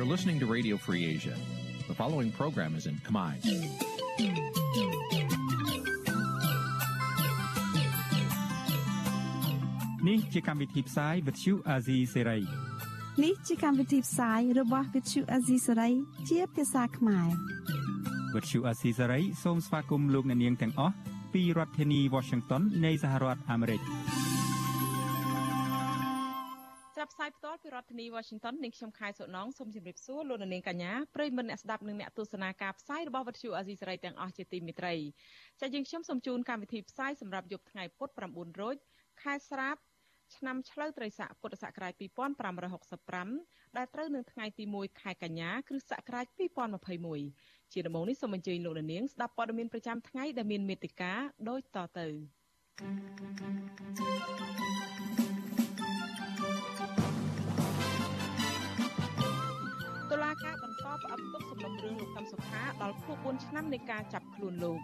You're listening to Radio Free Asia. The following program is in Khmer. Nǐ chi càm bi tiệp xáy vệt chiu a zì sáy. នេះជាកម្មវិធីផ្សាយរបស់ Vithu Azisari ជាភាសាខ្មែរ វត្តឈូអាស៊ីសេរីសូមស្វាគមន៍លោកអ្នកនាងទាំងអស់ពីរដ្ឋធានី Washington នៃសហរដ្ឋអាមេរិក រដ្ឋធានី Washington នាងខ្ញុំខែសុណងសូមជម្រាបសួរលោកអ្នកនាងកញ្ញាប្រិយមិត្តអ្នកស្ដាប់និងអ្នកទស្សនាការផ្សាយរបស់វិទ្យុអាស៊ីសេរីទាំងអស់ជាទីមេត្រីចា៎យើងខ្ញុំសូមជូនកម្មវិធីផ្សាយសម្រាប់យប់ថ្ងៃពុធ9រោចខែស្រាបឆ្នាំឆ្លូវត្រីស័កពុទ្ធសករាជ2565ដែលត្រូវនឹងថ្ងៃទី1ខែកញ្ញាគ្រិស្តសករាជ2021ជាដំបូងនេះសូមអញ្ជើញលោកនាងស្ដាប់ព័ត៌មានប្រចាំថ្ងៃដែលមានមេត្តាដូចតទៅ តុលាការបន្តផ្អាប់ទុកសំណុំរឿងលោកកឹមសុខាដល់ខួប4ឆ្នាំនៃការចាប់ខ្លួនលោក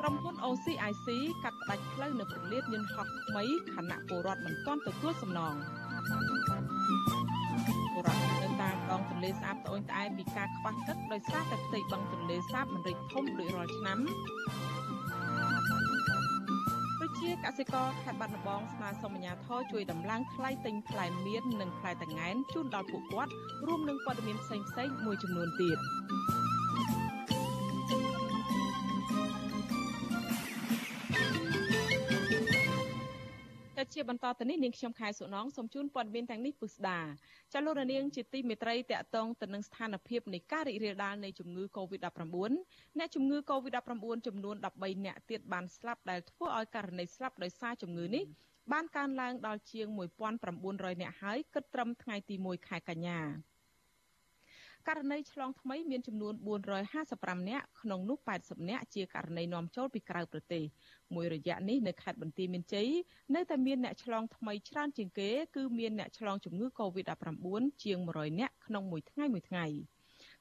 ក្រុមហ៊ុន OCIC កាត់ផ្តាច់ផ្លូវនៅព្រលានយន្តហោះថ្មីខណៈពលរដ្ឋមិនទាន់ទទួលសំណងពលរដ្ឋនៅតាមដងទន្លេសាបត្អូញត្អែពីការខ្វះទឹកដោយសារតែផ្ទៃបឹងទន្លេសាបមិនរីកធំដូចរាល់ឆ្នាំប្រ ជាកសិករខេត្តបាត់ដំបងស្នើសុំអាជ្ញាធរជួយដំឡើងថ្លៃទិញផ្លែមៀននិងផ្លែតង្កែនជូនដល់ពួកគាត់រួមនឹងព័ត៌មានផ្សេងៗមួយចំនួនទៀត។ តែជាបន្តទៅនេះនាងខ្ញុំខែសុណងសូមជូនព័ត៌មានទាំងនេះពុស្ដាចាលោករនាងជាទីមេត្រីតកតងទៅនឹងស្ថានភាពនៃការរីករាលដាលនៃជំងឺ Covid-19 អ្នកជំងឺ Covid-19 ចំនួន13អ្នកទៀតបានស្លាប់ដែលធ្វើឲ្យករណីស្លាប់ដោយសារជំងឺនេះបានកើនឡើងដល់ជាង1900អ្នកហើយគិតត្រឹមថ្ងៃទី1ខែកញ្ញា ករណីឆ្លងថ្មីមានចំនួន455នាក់ក្នុងនោះ80នាក់ជាករណីនាំចូលពីក្រៅប្រទេសមួយរយៈនេះនៅខេត្តបន្ទាយមានជ័យនៅតែមានអ្នកឆ្លងថ្មីច្រើនជាងគេគឺមានអ្នកឆ្លងជំងឺ Covid-19 ជាង100នាក់ក្នុងមួយថ្ងៃមួយថ្ងៃ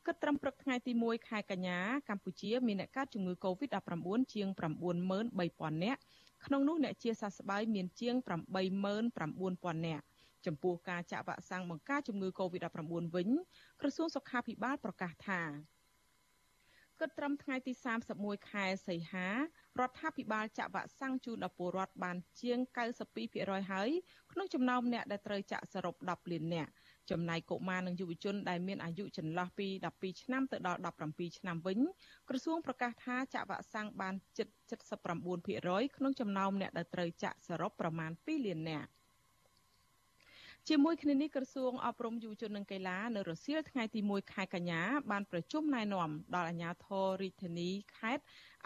គិតត្រឹមព្រឹកថ្ងៃទី1ខែកញ្ញាកម្ពុជាមានអ្នកកើតជំងឺ Covid-19 ជាង93000នាក់ក្នុងនោះអ្នកជាសះស្បើយមានជាង89000នាក់ ចំពោះការចាក់វ៉ាក់សាំងបង្ការជំងឺ Covid-19 វិញក្រសួងសុខាភិបាលប្រកាសថាគិតត្រឹមថ្ងៃទី31ខែសីហារដ្ឋាភិបាលចាក់វ៉ាក់សាំងជូនដល់ពលរដ្ឋបានជាង92%ហើយក្នុងចំណោមអ្នកដែលត្រូវចាក់សរុប10លាននាក់ចំណែកកុមារនិងយុវជនដែលមានអាយុចន្លោះពី12ឆ្នាំទៅដល់17ឆ្នាំវិញក្រសួងប្រកាសថាចាក់វ៉ាក់សាំងបានជិត79%ក្នុងចំណោមអ្នកដែលត្រូវចាក់សរុបប្រមាណ2លាននាក់ ជាមួយគ្នានេះក្រសួងអប់រំយុវជននិងកីឡានៅរសៀលថ្ងៃទី1ខែកញ្ញាបានប្រជុំណែនាំដល់អាជ្ញាធររាជធានីខេត្ត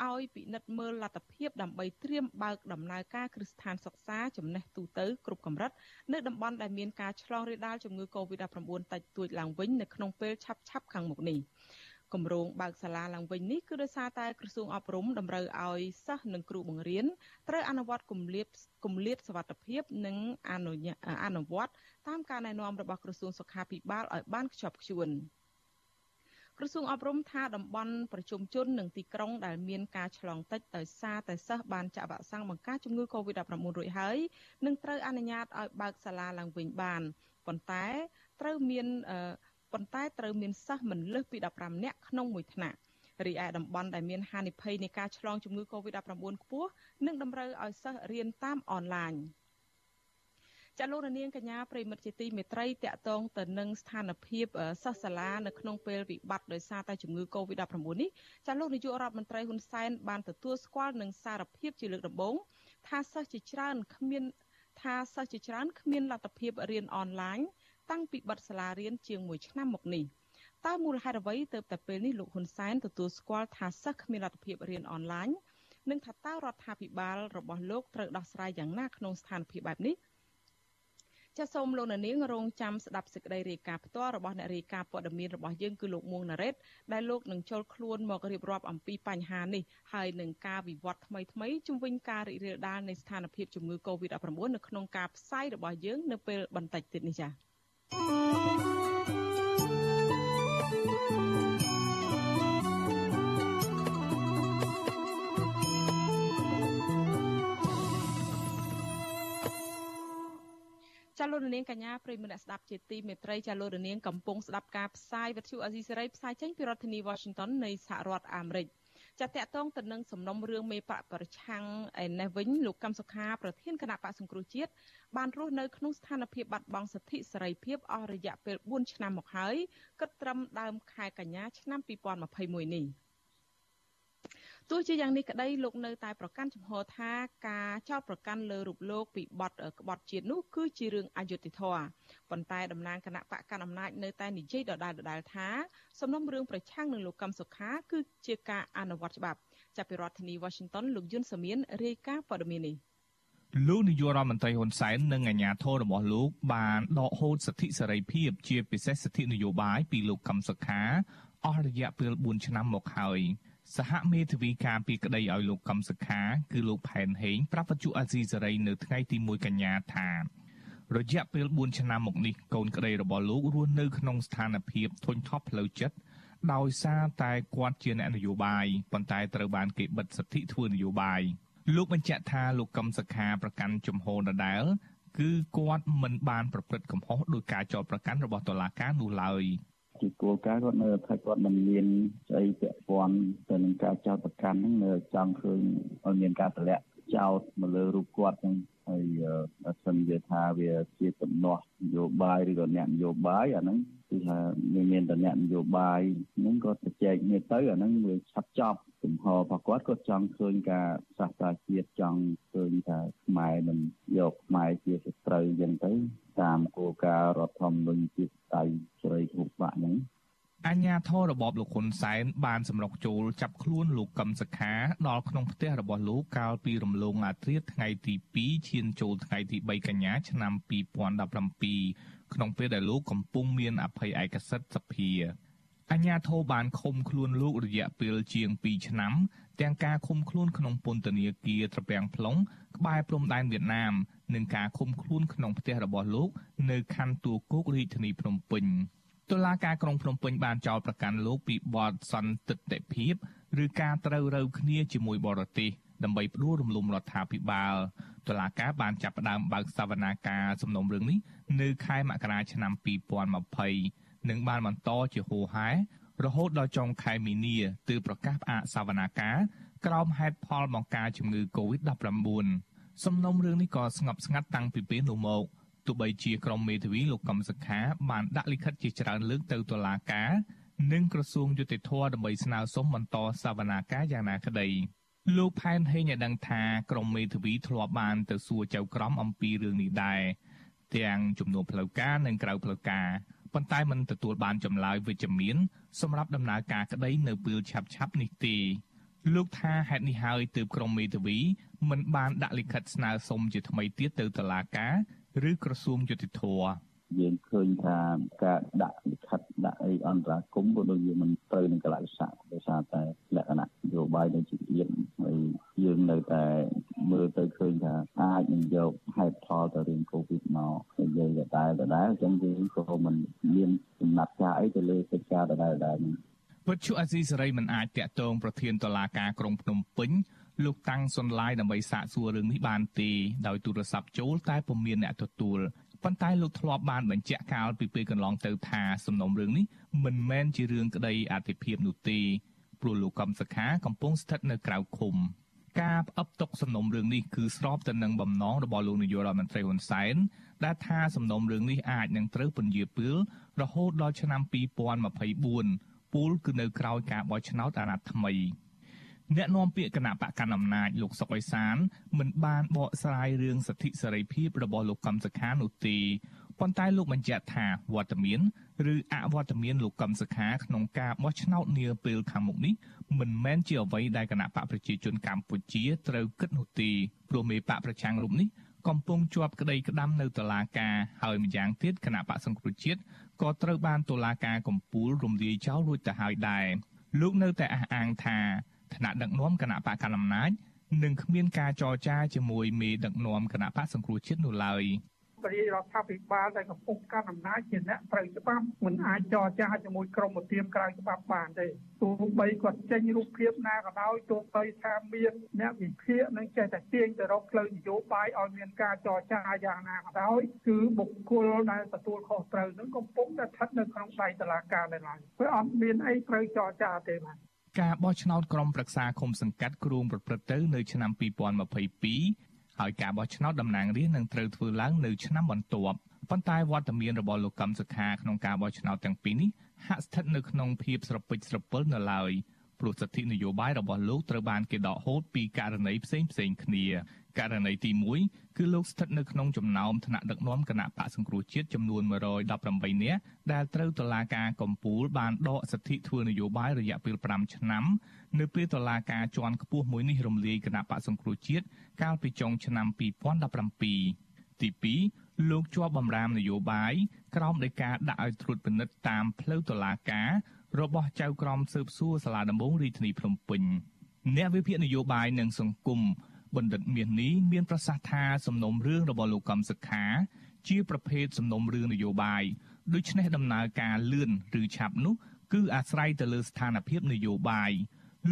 ឲ្យពិនិត្យមើលលទ្ធភាពដើម្បីត្រៀមបើកដំណើរការគ្រឹះស្ថានសិក្សាចំណេះទូទៅគ្រប់កម្រិតនៅតំបន់ដែលមានការឆ្លងរាលដាលជំងឺ Covid-19 តិចតួចឡើងវិញនៅក្នុងពេលឆាប់ៗខាងមុខនេះ គម្រោងបើកសាលាឡើងវិញនេះគឺដោយសារតែក្រសួងអប់រំតម្រូវឲ្យសិស្សនិងគ្រូបង្រៀនត្រូវអនុវត្តគម្លាតគម្លាតសវត្ថភាព និងអនុអនុវត្តតាមការណែនាំរបស់ក្រសួងសុខាភិបាលឲ្យបានខ្ជាប់ខ្ជួនក្រសួងអប់រំថាតំបន់ប្រជុំជននិងទីក្រុងដែលមានការឆ្លងតិចដោយសារតែសិស្សបានចាក់វ៉ាក់សាំងបង្ការជំងឺ Covid-19 រួចហើយនឹងត្រូវអនុញ្ញាតឲ្យបើកសាលាឡើងវិញបានប៉ុន្តែត្រូវមាន ប៉ុន្តែត្រូវមានសិស្សមិនលើសពី15នាក់ក្នុងមួយថ្នាក់រីឯតំបន់ដែលមានហានិភ័យនៃការឆ្លងជំងឺ Covid-19 ខ្ពស់នឹងតម្រូវឲ្យសិស្សរៀនតាមអនឡាញចាលោករនាងកញ្ញាប្រិមិត្តជាទីមេត្រីតកតងទៅនឹងស្ថានភាពសិស្សសាលានៅក្នុងពេលវិបត្តិដោយសារតែជំងឺ Covid-19 នេះចាលោកនាយករដ្ឋមន្ត្រីហ៊ុនសែនបានទទួលស្គាល់នឹងសារភាពជាលើកដំបូងថាសិស្សជាច្រើនគ្មានថាសិស្សជាច្រើនគ្មានលទ្ធភាពរៀនអនឡាញ តាំងពីបិទសាលារៀនជាង1ឆ្នាំមកនេះតើមូលហេតុអ្វីទើបតែពេលនេះលោកហ៊ុនសែនទទួលស្គាល់ថាសិស្សគ្មានលទ្ធភាពរៀនអនឡាញនិងថាតើរដ្ឋាភិបាលរបស់លោកត្រូវដោះស្រាយយ៉ាងណាក្នុងស្ថានភាពបែបនេះចាសសូមលោកនាងរងចាំស្ដាប់សេចក្តីរាយការណ៍ផ្ទាល់របស់អ្នករាយការណ៍ព័ត៌មានរបស់យើងគឺលោកមួងណារ៉េតដែលលោកនឹងចូលខ្លួនមករៀបរាប់អំពីបញ្ហានេះហើយនឹងការវិវត្តថ្មីថ្មីជំវិញការរីករាលដាលនៃស្ថានភាពជំងឺ Covid-19 នៅក្នុងការផ្សាយរបស់យើងនៅពេលបន្តិចទៀតនេះចា៎ ចាលោករនាងកញ្ញាប្រិយមិត្តស្ដាប់ជាទីមេត្រីចាលោករនាងកំពុងស្ដាប់ការផ្សាយវិទ្យុអេស៊ីសេរីផ្សាយចេញពីរដ្ឋធានី Washington នៃសហរដ្ឋអាមេរិក ចាតកតងទៅនឹងសំណុំរឿងមេបកប្រឆាំងឯនេះវិញលោកកឹមសុខាប្រធានគណៈបកសង្គ្រោះជាតិបានរស់នៅក្នុងស្ថានភាពបាត់បង់សិទ្ធិសេរីភាពអស់រយៈពេល4ឆ្នាំមកហើយគិតត្រឹមដើមខែកញ្ញាឆ្នាំ2021នេះ ទោះជាយ៉ាងនេះក្តីលោកនៅតែប្រកាន់ជំហរថាការចោទប្រកាន់លើរូបលោកពីបទក្បត់ជាតិនោះគឺជារឿងអយុត្តិធម៌ប៉ុន្តែតំណាងគណៈបកកណ្ដាលអំណាចនៅតែនិយាយដដែលដដែលថាសំណុំរឿងប្រឆាំងនឹងលោកកឹមសុខាគឺជាការអនុវត្តច្បាប់ចាប់ពីរដ្ឋធានី Washington លោកយុនសាមៀនរាយការណ៍ព័ត៌មាននេះលោកនាយករដ្ឋមន្ត្រីហ៊ុនសែននិងអាជ្ញាធររបស់លោកបានដកហូតសិទ្ធិសេរីភាពជាពិសេសសិទ្ធិនយោបាយពីលោកកឹមសុខាអស់រយៈពេល4ឆ្នាំមកហើយ សហមេធាវីការពីក្តីឲ្យលោកកឹមសុខាគឺលោកផែនហេងប្រាប់វិទ្យុអាស៊ីសេរីនៅថ្ងៃទី1កញ្ញាថារយៈពេល4ឆ្នាំមកនេះកូនក្តីរបស់លោករស់នៅក្នុងស្ថានភាពធុញថប់ផ្លូវចិត្តដោយសារតែគាត់ជាអ្នកនយោបាយប៉ុន្តែត្រូវបានគេបិទសិទ្ធិធ្វើនយោបាយលោកបញ្ជាក់ថាលោកកឹមសុខាប្រកាន់ជំហរដដែលគឺគាត់មិនបានប្រព្រឹត្តកំហុសដោយការចោទប្រកាន់របស់តុលាការនោះឡើយ ជាគោលការណ៍គាត់នៅថាគាត់មិនមានស្អីពាក់ព័ន្ធទៅនឹងការចោទប្រកាន់ហ្នឹងនៅចង់ឃើញឲ្យមានការតម្លាក់ចោទមកលើរូបគាត់ហ្នឹង ហើយបើសិនជាថាវាជាដំណោះនយោបាយឬក៏អ្នកនយោបាយអាហ្នឹងគឺថាមានមានតែអ្នកនយោបាយហ្នឹងគាត់ទៅចែកគ្នាទៅអាហ្នឹងវាឆាប់ចប់ចំហរបស់គាត់គាត់ចង់ឃើញការសាស្ត្រាជាតិចង់ឃើញថាខ្មែរមិនយកខ្មែរជាសត្រូវអញ្ចឹងទៅតាមគោលការណ៍រដ្ឋធម្មនុញ្ញជាស្ដីសេរីគ្រប់បាក់ហ្នឹង អញ្ញាធររបបលោកហ៊ុនសែនបានសម្រុកចូលចាប់ខ្លួនលោកកឹមសុខាដល់ក្នុងផ្ទះរបស់លោកកាលពីរំលងអាធ្រាត្រថ្ងៃទី2ឈានចូលថ្ងៃទី3កញ្ញាឆ្នាំ2017ក្នុងពេលដែលលោកកំពុងមានអភ័យឯកសិទ្ធិសភាអញ្ញាធរបានឃុំខ្លួនលោករយៈពេលជាង2ឆ្នាំ ទាំងការឃុំខ្លួនក្នុងពន្ធនាគារត្រពាំង plong ក្បែរព្រំដែនវៀតណាមនិងការឃុំខ្លួនក្នុងផ្ទះរបស់លោក នៅខណ្ឌទួលគោករាជធានីភ្នំពេញ តុលាការក្រុងភ្នំពេញបានចោទប្រកាន់លោកពីបទសន្តិទិភាពឬការត្រូវរើគ្នាជាមួយបរទេសដើម្បីផ្ដួលរំលំរដ្ឋាភិបាលតុលាការបានចាប់ផ្ដើមបើកសវនាការសំណុំរឿងនេះនៅខែមករាឆ្នាំ2020និងបានបន្តជាហូរហែរហូតដល់ចុងខែមីនាទើបប្រកាសផ្អាកសវនាការក្រោមហេតុផលបង្ការជំងឺ Covid-19 សំណុំរឿងនេះក៏ស្ងប់ស្ងាត់តាំងពីពេលនោះមក ទោះបីជាក្រុមមេធាវីលោកកំសខាបានដាក់លិខិតជាច្រើនលើកទៅតុលាការនិងក្រសួងយុតិធធដើម្បីស្នើសុំបន្តសវនាការយ៉ាងណាក្តីលោកផែនហេងឲ្យដឹងថាក្រុមមេធាវីធ្លាប់បានទៅសួរចៅក្រមអំពីរឿងនេះដែរទាំងជំនួបផ្លូវការនិងក្រៅផ្លូវការប៉ុន្តែមិនទទួលបានចម្លើយវិជ្ជមានសម្រាប់ដំណើរការក្តីនៅពេលឆាប់ឆាប់នេះទេលោកថាហេតុនេះហើយទើបក្រុមមេធាវីមិនបានដាក់លិខិតស្នើសុំជាថ្មីទៀតទៅតុលាការ ឬក្រសួងយុតិធធយើងឃើញថាការដាក់លិខិតដាក់អីអន្តរាគមន៍ក៏ដូចជាមិនត្រូវនឹងកលៈទេសៈដោយសារតែលក្ខណៈនយោបាយនៃជាតិជាតិហើយយើងនៅតែមើលទៅឃើញថាអាចនឹងយកហេតុផលទៅរឿងកូវីដមកនិយាយដដែលដដែលអញ្ចឹងយើងក៏មិនមានចំណាត់ការអីទៅលើកិច្ចការដដែលដដែលនេះវិទ្យុអាស៊ីសេរីមិនអាចតាក់ទងប្រធានតុលាការក្រុងភ្នំពេញ លោកតាំងសុនឡាយដើម្បីសាកសួររឿងនេះបានទេដោយទូរស័ព្ទចូលតែពុំមានអ្នកទទួលប៉ុន្តែលោកធ្លាប់បានបញ្ជាក់កាលពីពេលកន្លងទៅថាសំណុំរឿងនេះមិនមែនជារឿងក្តីអធិភាពនោះទេព្រោះលោកកំសខាកំពុងស្ថិតនៅក្រៅឃុំការផ្អឹបទុកសំណុំរឿងនេះគឺស្របទៅនឹងបំណងរបស់លោកនាយករដ្ឋមន្ត្រីហ៊ុនសែនដែលថាសំណុំរឿងនេះអាចនឹងត្រូវពន្យាពេលរហូតដល់ឆ្នាំ2024ពូលគឺនៅក្រោយការបោះឆ្នោតអាណត្តិថ្មី អ្នកនាំពាក្យគណៈបកកណ្ដាលអំណាចលោកសុកអេសានមិនបានបកស្រាយរឿងសិទ្ធិសេរីភាពរបស់លោកកំសខានោះទេប៉ុន្តែលោកបញ្ជាក់ថាវត្តមានឬអវត្តមានលោកកឹមសុខាក្នុងការបោះឆ្នោតនាពេលខាងមុខនេះមិនមែនជាអ្វីដែលគណៈបកប្រជាជនកម្ពុជាត្រូវគិតនោះទេព្រោះមេបកប្រឆាំងរូបនេះកំពុងជាប់ក្តីក្តាំនៅតុលាការហើយម្យ៉ាងទៀតគណៈបកសង្គ្រោះជាតិក៏ត្រូវបានតុលាការកំពូលរំលាយចោលរួចទៅហើយដែរលោកនៅតែអះអាងថា ថ្នាក់ដឹកនាំគណៈបកកណ្ដាលអំណាចនឹងគ្មានការចរចាជាមួយមេដឹកនាំគណៈបកសង្គ្រោះជាតិនោះឡើយរាជរដ្ឋាភិបាលដែលកំពុងកាន់អំណាចជាអ្នកត្រូវច្បាប់មិនអាចចរចាជាមួយក្រមឧទាមក្រៅច្បាប់បានទេទោះបីគាត់ចេញរូបភាពណាក៏ដោយទោះបីថាមានអ្នកវិភាគនឹងចេះតែទាញទៅរកផ្លូវនយោបាយឲ្យមានការចរចាយ៉ាងណាក៏ដោយគឺបុគ្គលដែលទទួលខុសត្រូវនឹងកំពុងតែស្ថិតនៅក្នុងដៃតុលាការនៅឡើយព្រោះអត់មានអីត្រូវចរចាទេបាទ ការបោះឆ្នោតក្រុមប្រឹក្សាឃុំសង្កាត់គ្រងប្រព្រឹត្តទៅនៅឆ្នាំ2022ហើយការបោះឆ្នោតតំណាងរាស្ត្រនឹងត្រូវធ្វើឡើងនៅឆ្នាំបន្ទាប់ប៉ុន្តែវត្តមានរបស់លោកកឹមសុខាក្នុងការបោះឆ្នោតទាំងពីរនេះហាក់ស្ថិតនៅក្នុងភាពស្រពិចស្រពិលនៅឡើយព្រោះសិទ្ធិនយោបាយរបស់លោកត្រូវបានគេដកហូតពីករណីផ្សេងផ្សេងគ្នា ករណីទី1គឺលោកស្ថិតនៅក្នុងចំណោមថ្នាក់ដឹកនាំគណៈបកសង្គ្រោះជាតិចំនួន118នាក់ដែលត្រូវតុលាការកំពូលបានដកសិទ្ធិធ្វើនយោបាយរយៈពេល5ឆ្នាំនៅពេលតុលាការជាន់ខ្ពស់មួយនេះរំលាយគណៈបកសង្គ្រោះជាតិកាលពីចុងឆ្នាំ2017ទី2លោកជាប់បម្រាមនយោបាយក្រោមដោយការដាក់ឲ្យត្រួតពិនិត្យតាមផ្លូវតុលាការរបស់ចៅក្រមស៊ើបសួរសាលាដំបងរាជធានីភ្នំពេញអ្នកវិភាគនយោបាយនិងសង្គម បណ្ឌិតមាសនេះមានប្រសាសន៍ថាសំណុំរឿងរបស់លោកកំសខាជាប្រភេទសំណុំរឿងនយោបាយដូច្នេះដំណើរការលឿនឬឆាប់នោះ គឺអាស្រ័យទៅលើស្ថានភាពនយោបាយ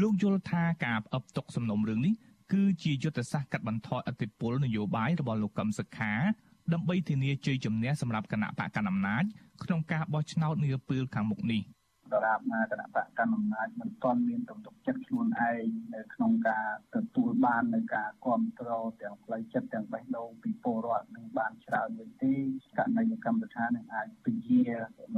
លោកយល់ថាការផ្អឹបទុកសំណុំរឿងនេះគឺជាយុទ្ធសាស្ត្រកាត់បន្ថយអធិបុលនយោបាយរបស់លោកកឹមសុខាដើម្បីធានាជ័យជំនះសម្រាប់គណៈបកកណ្ដាលអំណាចក្នុងការបោះឆ្នោតនាពេលខាងមុខនេះ។ ដរាបណាគណៈបកកណ្ដាលអំណាចមិនទាន់មានទំនុកចិត្តខ្លួនឯងនៅក្នុងការទទួលបាននៅការគ្រប់គ្រងទាំងផ្លូវចិត្តទាំងបេះដូងពីពលរដ្ឋនឹងបានច្រើនវិញទេករណីកម្មវិធីនឹងអាចពជា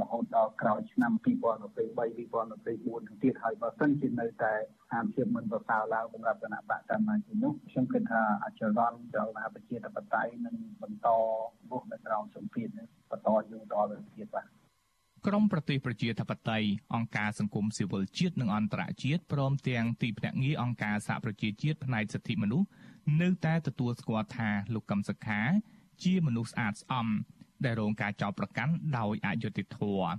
រហូតដល់ក្រោយឆ្នាំ2023 2024ទៅទៀតហើយបើសិនជានៅតែស្ថានភាពមិនប្រសើរឡើងសម្រាប់គណៈបកកម្មាជំនុំខ្ញុំគិតថាអចលនចលនាប្រជាធិបតេយ្យនឹងបន្តបុះនៅក្រោមសម្ពាធបន្តយូរដល់ទៅទៀតបាទ ក្រមប្រទេសប្រជាធិបតេយ្យអង្គការសង្គមស៊ីវិលជាតិនិងអន្តរជាតិព្រមទាំងទីភ្នាក់ងារអង្គការសហប្រជាជាតិផ្នែកសិទ្ធិមនុស្សនៅតែទទួលស្គាល់ថាលោកកឹមសុខា ជាមនុស្សស្អាតស្អំដែលរងការចោទប្រកាន់ដោយអយុត្តិធម៌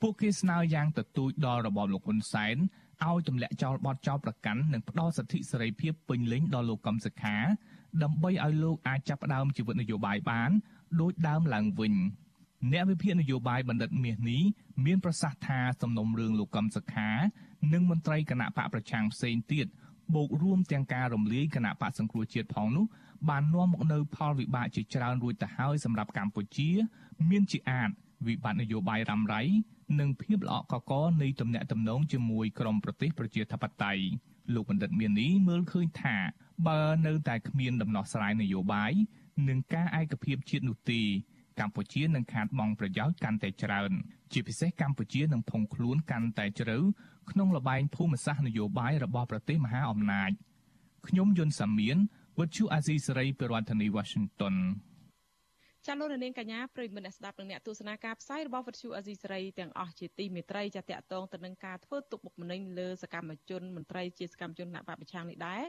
ពួកគេស្នើយ៉ាងទទូចដល់របបលោកហ៊ុនសែនឲ្យទម្លាក់ចោលបទចោទប្រកាន់និងផ្ដល់សិទ្ធិសេរីភាពពេញលេញដល់លោកកឹមសុខា ដើម្បីឲ្យលោកអាចចាប់ផ្ដើមជីវិតនយោបាយបាន ដូចដើមឡើងវិញ។ អ្នកវិភាគនយោបាយបណ្ឌិតមាសនេះមានប្រសាសន៍ថាសំណុំរឿងលោកកឹមសុខា និងមន្ត្រីគណៈបកប្រឆាំងផ្សេងទៀតបូករួមទាំងការរំលាយគណៈបកសង្គ្រោះជាតិផងនោះបាននាំមកនៅផលវិបាកជាច្រើនរួចទៅហើយសម្រាប់កម្ពុជា មានជាអាចវិបត្តិនយោបាយរ៉ាំរ៉ៃនិងភាពល្អក់កកនៃទំនាក់ទំនងជាមួយក្រមប្រទេសប្រជាធិបតេយ្យលោកបណ្ឌិតមាននេះមើលឃើញថាបើនៅតែគ្មានដំណោះស្រាយនយោបាយនិងការឯកភាពជាតិនោះទេ កម្ពុជានឹងខាតបង់ប្រយោជន៍កាន់តែច្រើន ជាពិសេសកម្ពុជានឹងផុងខ្លួនកាន់តែជ្រៅក្នុងលបែងភូមិសាស្ត្រនយោបាយរបស់ប្រទេសមហាអំណាចខ្ញុំយុនសាមៀនវិទ្យុអាស៊ីសេរីប្រធានាធិបតី Washington ចាលោកនាងកញ្ញាប្រិយមិត្តអ្នកស្ដាប់និងអ្នកទស្សនាការផ្សាយរបស់វិទ្យុអេស៊ីសេរីទាំងអស់ជាទីមេត្រីចាតកតងទៅនឹងការធ្វើទុកបុកម្នេញលើសកម្មជនមន្ត្រីជាសកម្មជនគណៈបកប្រឆាំងនេះដែរ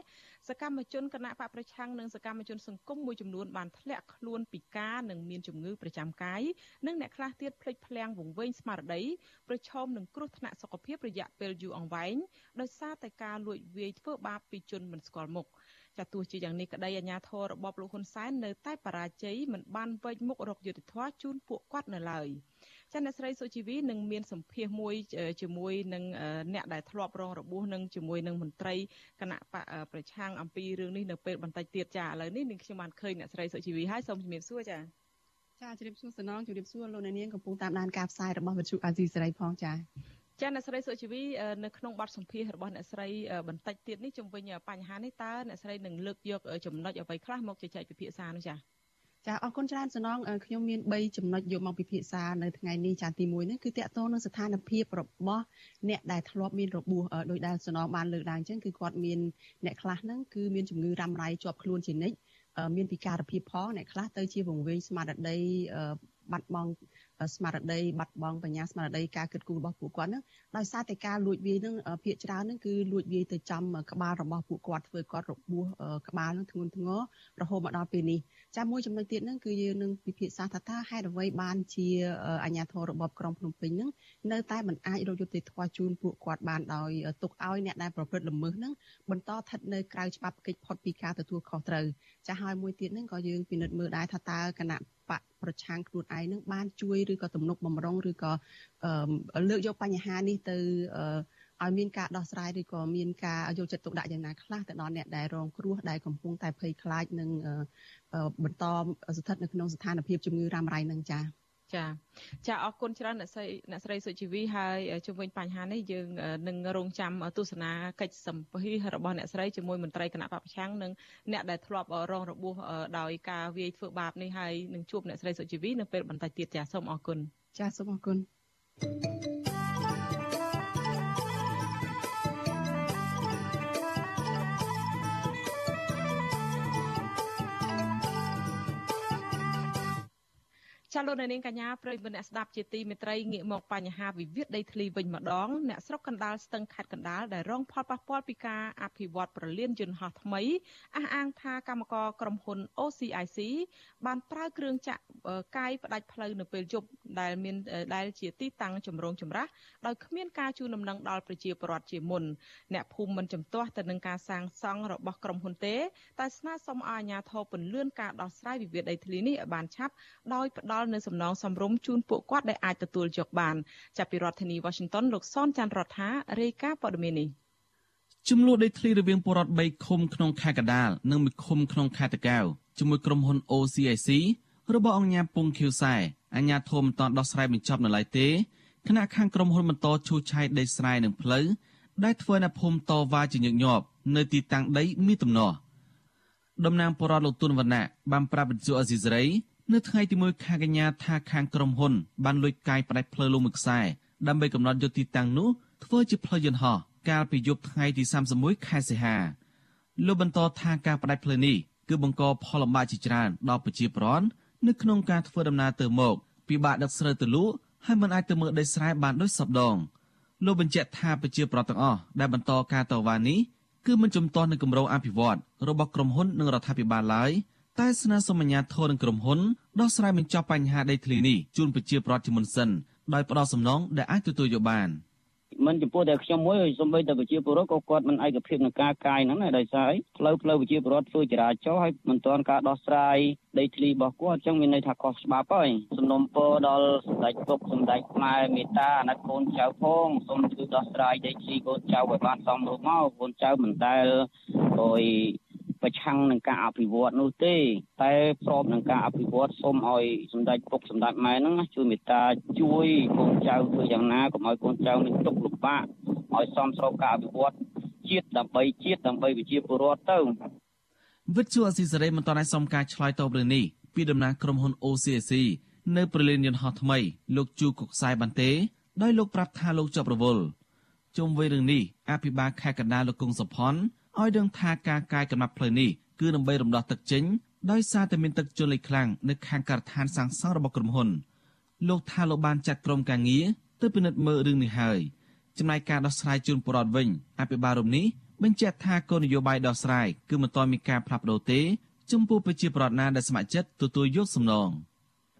សកម្មជនគណៈបកប្រឆាំងនិងសកម្មជនសង្គមមួយចំនួនបានធ្លាក់ខ្លួនពិការនិងមានជំងឺប្រចាំកាយនិងអ្នកខ្លះទៀតភ្លេចភ្លាំងវង្វេងស្មារតីប្រឈមនឹងគ្រោះថ្នាក់សុខភាពរយៈពេលយូរអង្វែងដោយសារតែការលួចវាយធ្វើបាបពីជនមិនស្គាល់មុខ។ ចាទោះជាយ៉ាងនេះក្តីអាញាធររបបលោកហ៊ុនសែននៅតែបរាជ័យមិនបានវេចមុខរកយុទ្ធធរជូនពួកគាត់នៅឡើយចាអ្នកស្រីសុជីវីនឹងមានសម្ភាសមួយជាមួយនឹងអ្នកដែលធ្លាប់រងរបួសនឹងជាមួយនឹងមន្ត្រីគណៈបកប្រឆាំងអំពីរឿងនេះនៅពេលបន្តិចទៀតចាឥឡូវនេះនាងខ្ញុំបានឃើញអ្នកស្រីសុជីវីហើយសូមជំរាបសួរចាចាជំរាបសួរសនងជំរាបសួរលោកអ្នកនាងកំពុងតាមដានការផ្សាយរបស់វិទ្យុអាស៊ីសេរីផងចា ចាអ្នកស្រីសុជីវីនៅក្នុងបទសម្ភាសរបស់អ្នកស្រីបន្តិចទៀតនេះជំវិញបញ្ហានេះតើអ្នកស្រីនឹងលើកយកចំណុចអ្វីខ្លះមកជជែកពិភាក្សានោះចាចាអរគុណច្រើនសំណងខ្ញុំមាន3ចំណុចយកមកពិភាក្សានៅថ្ងៃនេះចាទី1នេះគឺតកតងនឹងស្ថានភាពរបស់អ្នកដែលធ្លាប់មានរបួសដោយដែលសំណងបានលើកឡើងអញ្ចឹងគឺគាត់មានអ្នកខ្លះហ្នឹងគឺមានជំងឺរ៉ាំរ៉ៃជាប់ខ្លួនជានិច្ចមានពិការភាពផងអ្នកខ្លះទៅជាវង្វេងស្មារតីបាត់បង់ ស្មារតីបាត់បង់បញ្ញាស្មារតីការគិតគូររបស់ពួកគាត់ហ្នឹងដោយសារតែការលួចវាយហ្នឹងភាកច្រើនហ្នឹងគឺលួចវាយទៅចំក្បាលរបស់ពួកគាត់ធ្វើគាត់របួសក្បាលហ្នឹងធ្ងន់ធ្ងររហូតមកដល់ពេលនេះចាំមួយចំណុចទៀតហ្នឹងគឺយើងនឹងពិភាក្សាថាតើហេតុអ្វីបានជាអាជ្ញាធររបបក្រុងភ្នំពេញហ្នឹងនៅតែមិនអាចរកយុត្តិធម៌ជូនពួកគាត់បានដោយទុកឲ្យអ្នកដែលប្រព្រឹត្តល្មើសហ្នឹងបន្តស្ថិតនៅក្រៅច្បាប់កិច្ចផុតពីការទទួលខុសត្រូវចាស់ហើយមួយទៀតហ្នឹងក៏យើងពិនិត្យមើលដែរថាតើគណៈ បបកប្រឆាំងខ្លួនឯងនឹងបានជួយឬក៏ទំនុកបំរុងឬក៏លើកយកបញ្ហានេះទៅឲ្យមានការដោះស្រាយឬក៏មានការយកចិត្តទុកដាក់យ៉ាងណាខ្លះទៅដល់អ្នកដែលរងគ្រោះដែលកំពុងតែភ័យខ្លាចនិងបន្តស្ថិតនៅក្នុងស្ថានភាពជំងឺរ៉ាំរ៉ៃនឹងចា៎ ចាចាអរគុណច្រើនអ្នកស្រីអ្នកស្រីសុជីវីហើយជុំវិញបញ្ហានេះយើងនឹងរងចាំទស្សនាកិច្ចសម្ភាររបស់អ្នកស្រីជាមួយមន្ត្រីគណៈបព្វឆាំងនិងអ្នកដែលធ្លាប់រងរបួសដោយការវាយធ្វើបាបនេះហើយនឹងជួបអ្នកស្រីសុជីវីនៅពេលបន្តិចទៀតចាសូមអរគុណចាសូមអរគុណ ចាលោកនាងកញ្ញាប្រិយមិត្តអ្នកស្ដាប់ជាទីមេត្រីងាកមកបញ្ហាវិវាទដីធ្លីវិញម្ដងអ្នកស្រុកកណ្ដាលស្ទឹងខេត្តកណ្ដាលដែលរងផលប៉ះពាល់ពីការអភិវឌ្ឍប្រលានយន្តហោះថ្មីអះអាងថាកម្មករក្រុមហ៊ុន OCIC បានប្រើគ្រឿងចាក់កាយផ្ដាច់ផ្លូវនៅពេលយប់ដែលមានដែលជាទីតាំងចម្រងចម្រាស់ដោយគ្មានការជូនដំណឹងដល់ប្រជាពលរដ្ឋជាមុនអ្នកភូមិមិនជំទាស់ទៅនឹងការសាងសង់របស់ក្រុមហ៊ុនទេតែស្នើសុំឲ្យអាជ្ញាធរពន្យាការដោះស្រាយវិវាទដីធ្លីនេះឲ្យបានឆាប់ដោយផ្ដល់នៅសំណងសំរុំជូនពួកគាត់ដែលអាចទទួលយកបានចាប់ពីរដ្ឋធានី Washington លោកសនច័ន្ទរដ្ឋារាយការណ៍ព័ត៌មាននេះចំនួនដីធ្លីរវាងពលរដ្ឋ3ឃុំក្នុងខេត្តកដាលនិងមួយឃុំក្នុងខេត្តតាកែវជាមួយក្រុមហ៊ុន OCIC របស់អង្គញាពងខៀវសែអាញាធមមិនតាន់ដោះស្រាយបញ្ចប់នៅឡើយទេគណៈខាងក្រុមហ៊ុនបន្តឈូសឆាយដីស្រែនិងផ្លូវដែលធ្វើឲ្យភូមិតវ៉ាជាញឹកញាប់នៅទីតាំងដីមានទំនាស់តំណាងបរដ្ឋលោកទុនវណ្ណៈបានប្រាប់វិទ្យុអេស៊ីសេរី នៅថ្ងៃទី1ខែកញ្ញាថាខាងក្រុមហ៊ុន បានលួចកាយផ្ដាច់ផ្លូវលោកមួយខ្សែដើម្បីកំណត់យកទីតាំងនោះធ្វើជាផ្លូវយន្តហោះកាលពីយប់ថ្ងៃទី31ខែសីហាលោកបន្តថាការផ្ដាច់ផ្លូវនេះគឺបង្កផលលំបាកជាច្រើនដល់ប្រជាពលរដ្ឋនៅក្នុងការធ្វើដំណើរទៅមកពិបាកដឹកស្រូវទៅលក់ហើយមិនអាចទៅមើលដីស្រែបានដូចសពដងលោកបញ្ជាក់ថាប្រជាពលរដ្ឋទាំងអស់ដែលបន្តការតវ៉ានេះគឺមិនជំទាស់នឹងគម្រោងអភិវឌ្ឍរបស់ក្រុមហ៊ុននិងរដ្ឋាភិបាលឡើយ តែស្នើសុំអាជ្ញាធរនិងក្រុមហ៊ុនដោះស្រាយបញ្ចប់បញ្ហាដីធ្លីនេះជូនប្រជាពលរដ្ឋជាមុនសិនដោយផ្ដោតសំណងដែលអាចទទួលយកបាន។មិនចំពោះតែខ្ញុំមួយសំបីតែប្រជាពលរដ្ឋក៏គាត់មិនឯកភាពនឹងការកាយហ្នឹងដែរដោយសារផ្លូវផ្លូវប្រជាពលរដ្ឋធ្វើចរាចរណ៍ហើយមិនទាន់ការដោះស្រាយដីធ្លីរបស់គាត់អញ្ចឹងមានន័យថាខុសច្បាប់ហើយសំណុំពរដល់សម្ដេចពុកសម្ដេចខ្មែរមេតាអាណិតកូនចៅផងសូមជួយដោះស្រាយដីធ្លីកូនចៅឲ្យបានសមរម្យមកកូនចៅមិនដែលអុយ ប្រឆាំងនឹងការអភិវឌ្ឍនោះទេតែស្របនឹងការអភិវឌ្ឍសូមឲ្យសម្ដេចពុកសម្ដេចម៉ែហ្នឹងជួយមេត្តាជួយកូនចៅធ្វើយ៉ាងណាកុំឲ្យកូនចៅមានទុក្ខលំបាកឲ្យសមស្របការអភិវឌ្ឍជាតិដើម្បីជាតិដើម្បីប្រជាពលរដ្ឋទៅវិទ្យុអស៊ីសេរីមិនតន់ឲ្យសុំការឆ្លើយតបរឿងនេះពីតំណាងក្រុមហ៊ុន OCC នៅប្រលានយន្តហោះថ្មីលោកជូកុកខ្សែបានទេដោយលោកប្រាប់ថាលោកជាប់រវល់ជុំវិញរឿងនេះអភិបាលខេត្តកណ្ដាលលោកគង់សុផុន ឲ្យដឹងថាការកាយកំណត់ផ្លូវនេះគឺដើម្បីរំដោះទឹកចេញដោយសារតែមានទឹកជន់លិចខ្លាំងនៅខាងការដ្ឋានសាងសង់របស់ក្រុមហ៊ុនលោកថាលោកបានចាត់ក្រុមការងារទៅពិនិត្យមើលរឿងនេះហើយចំណែកការដោះស្រាយជូនពលរដ្ឋវិញអភិបាលរំនេះបញ្ជាក់ថាគោលនយោបាយដោះស្រាយគឺមិនទាន់មានការផ្លាស់ប្ដូរទេចំពោះប្រជាពលរដ្ឋណាដែលស្ម័គ្រចិត្តទទួលយកសំណង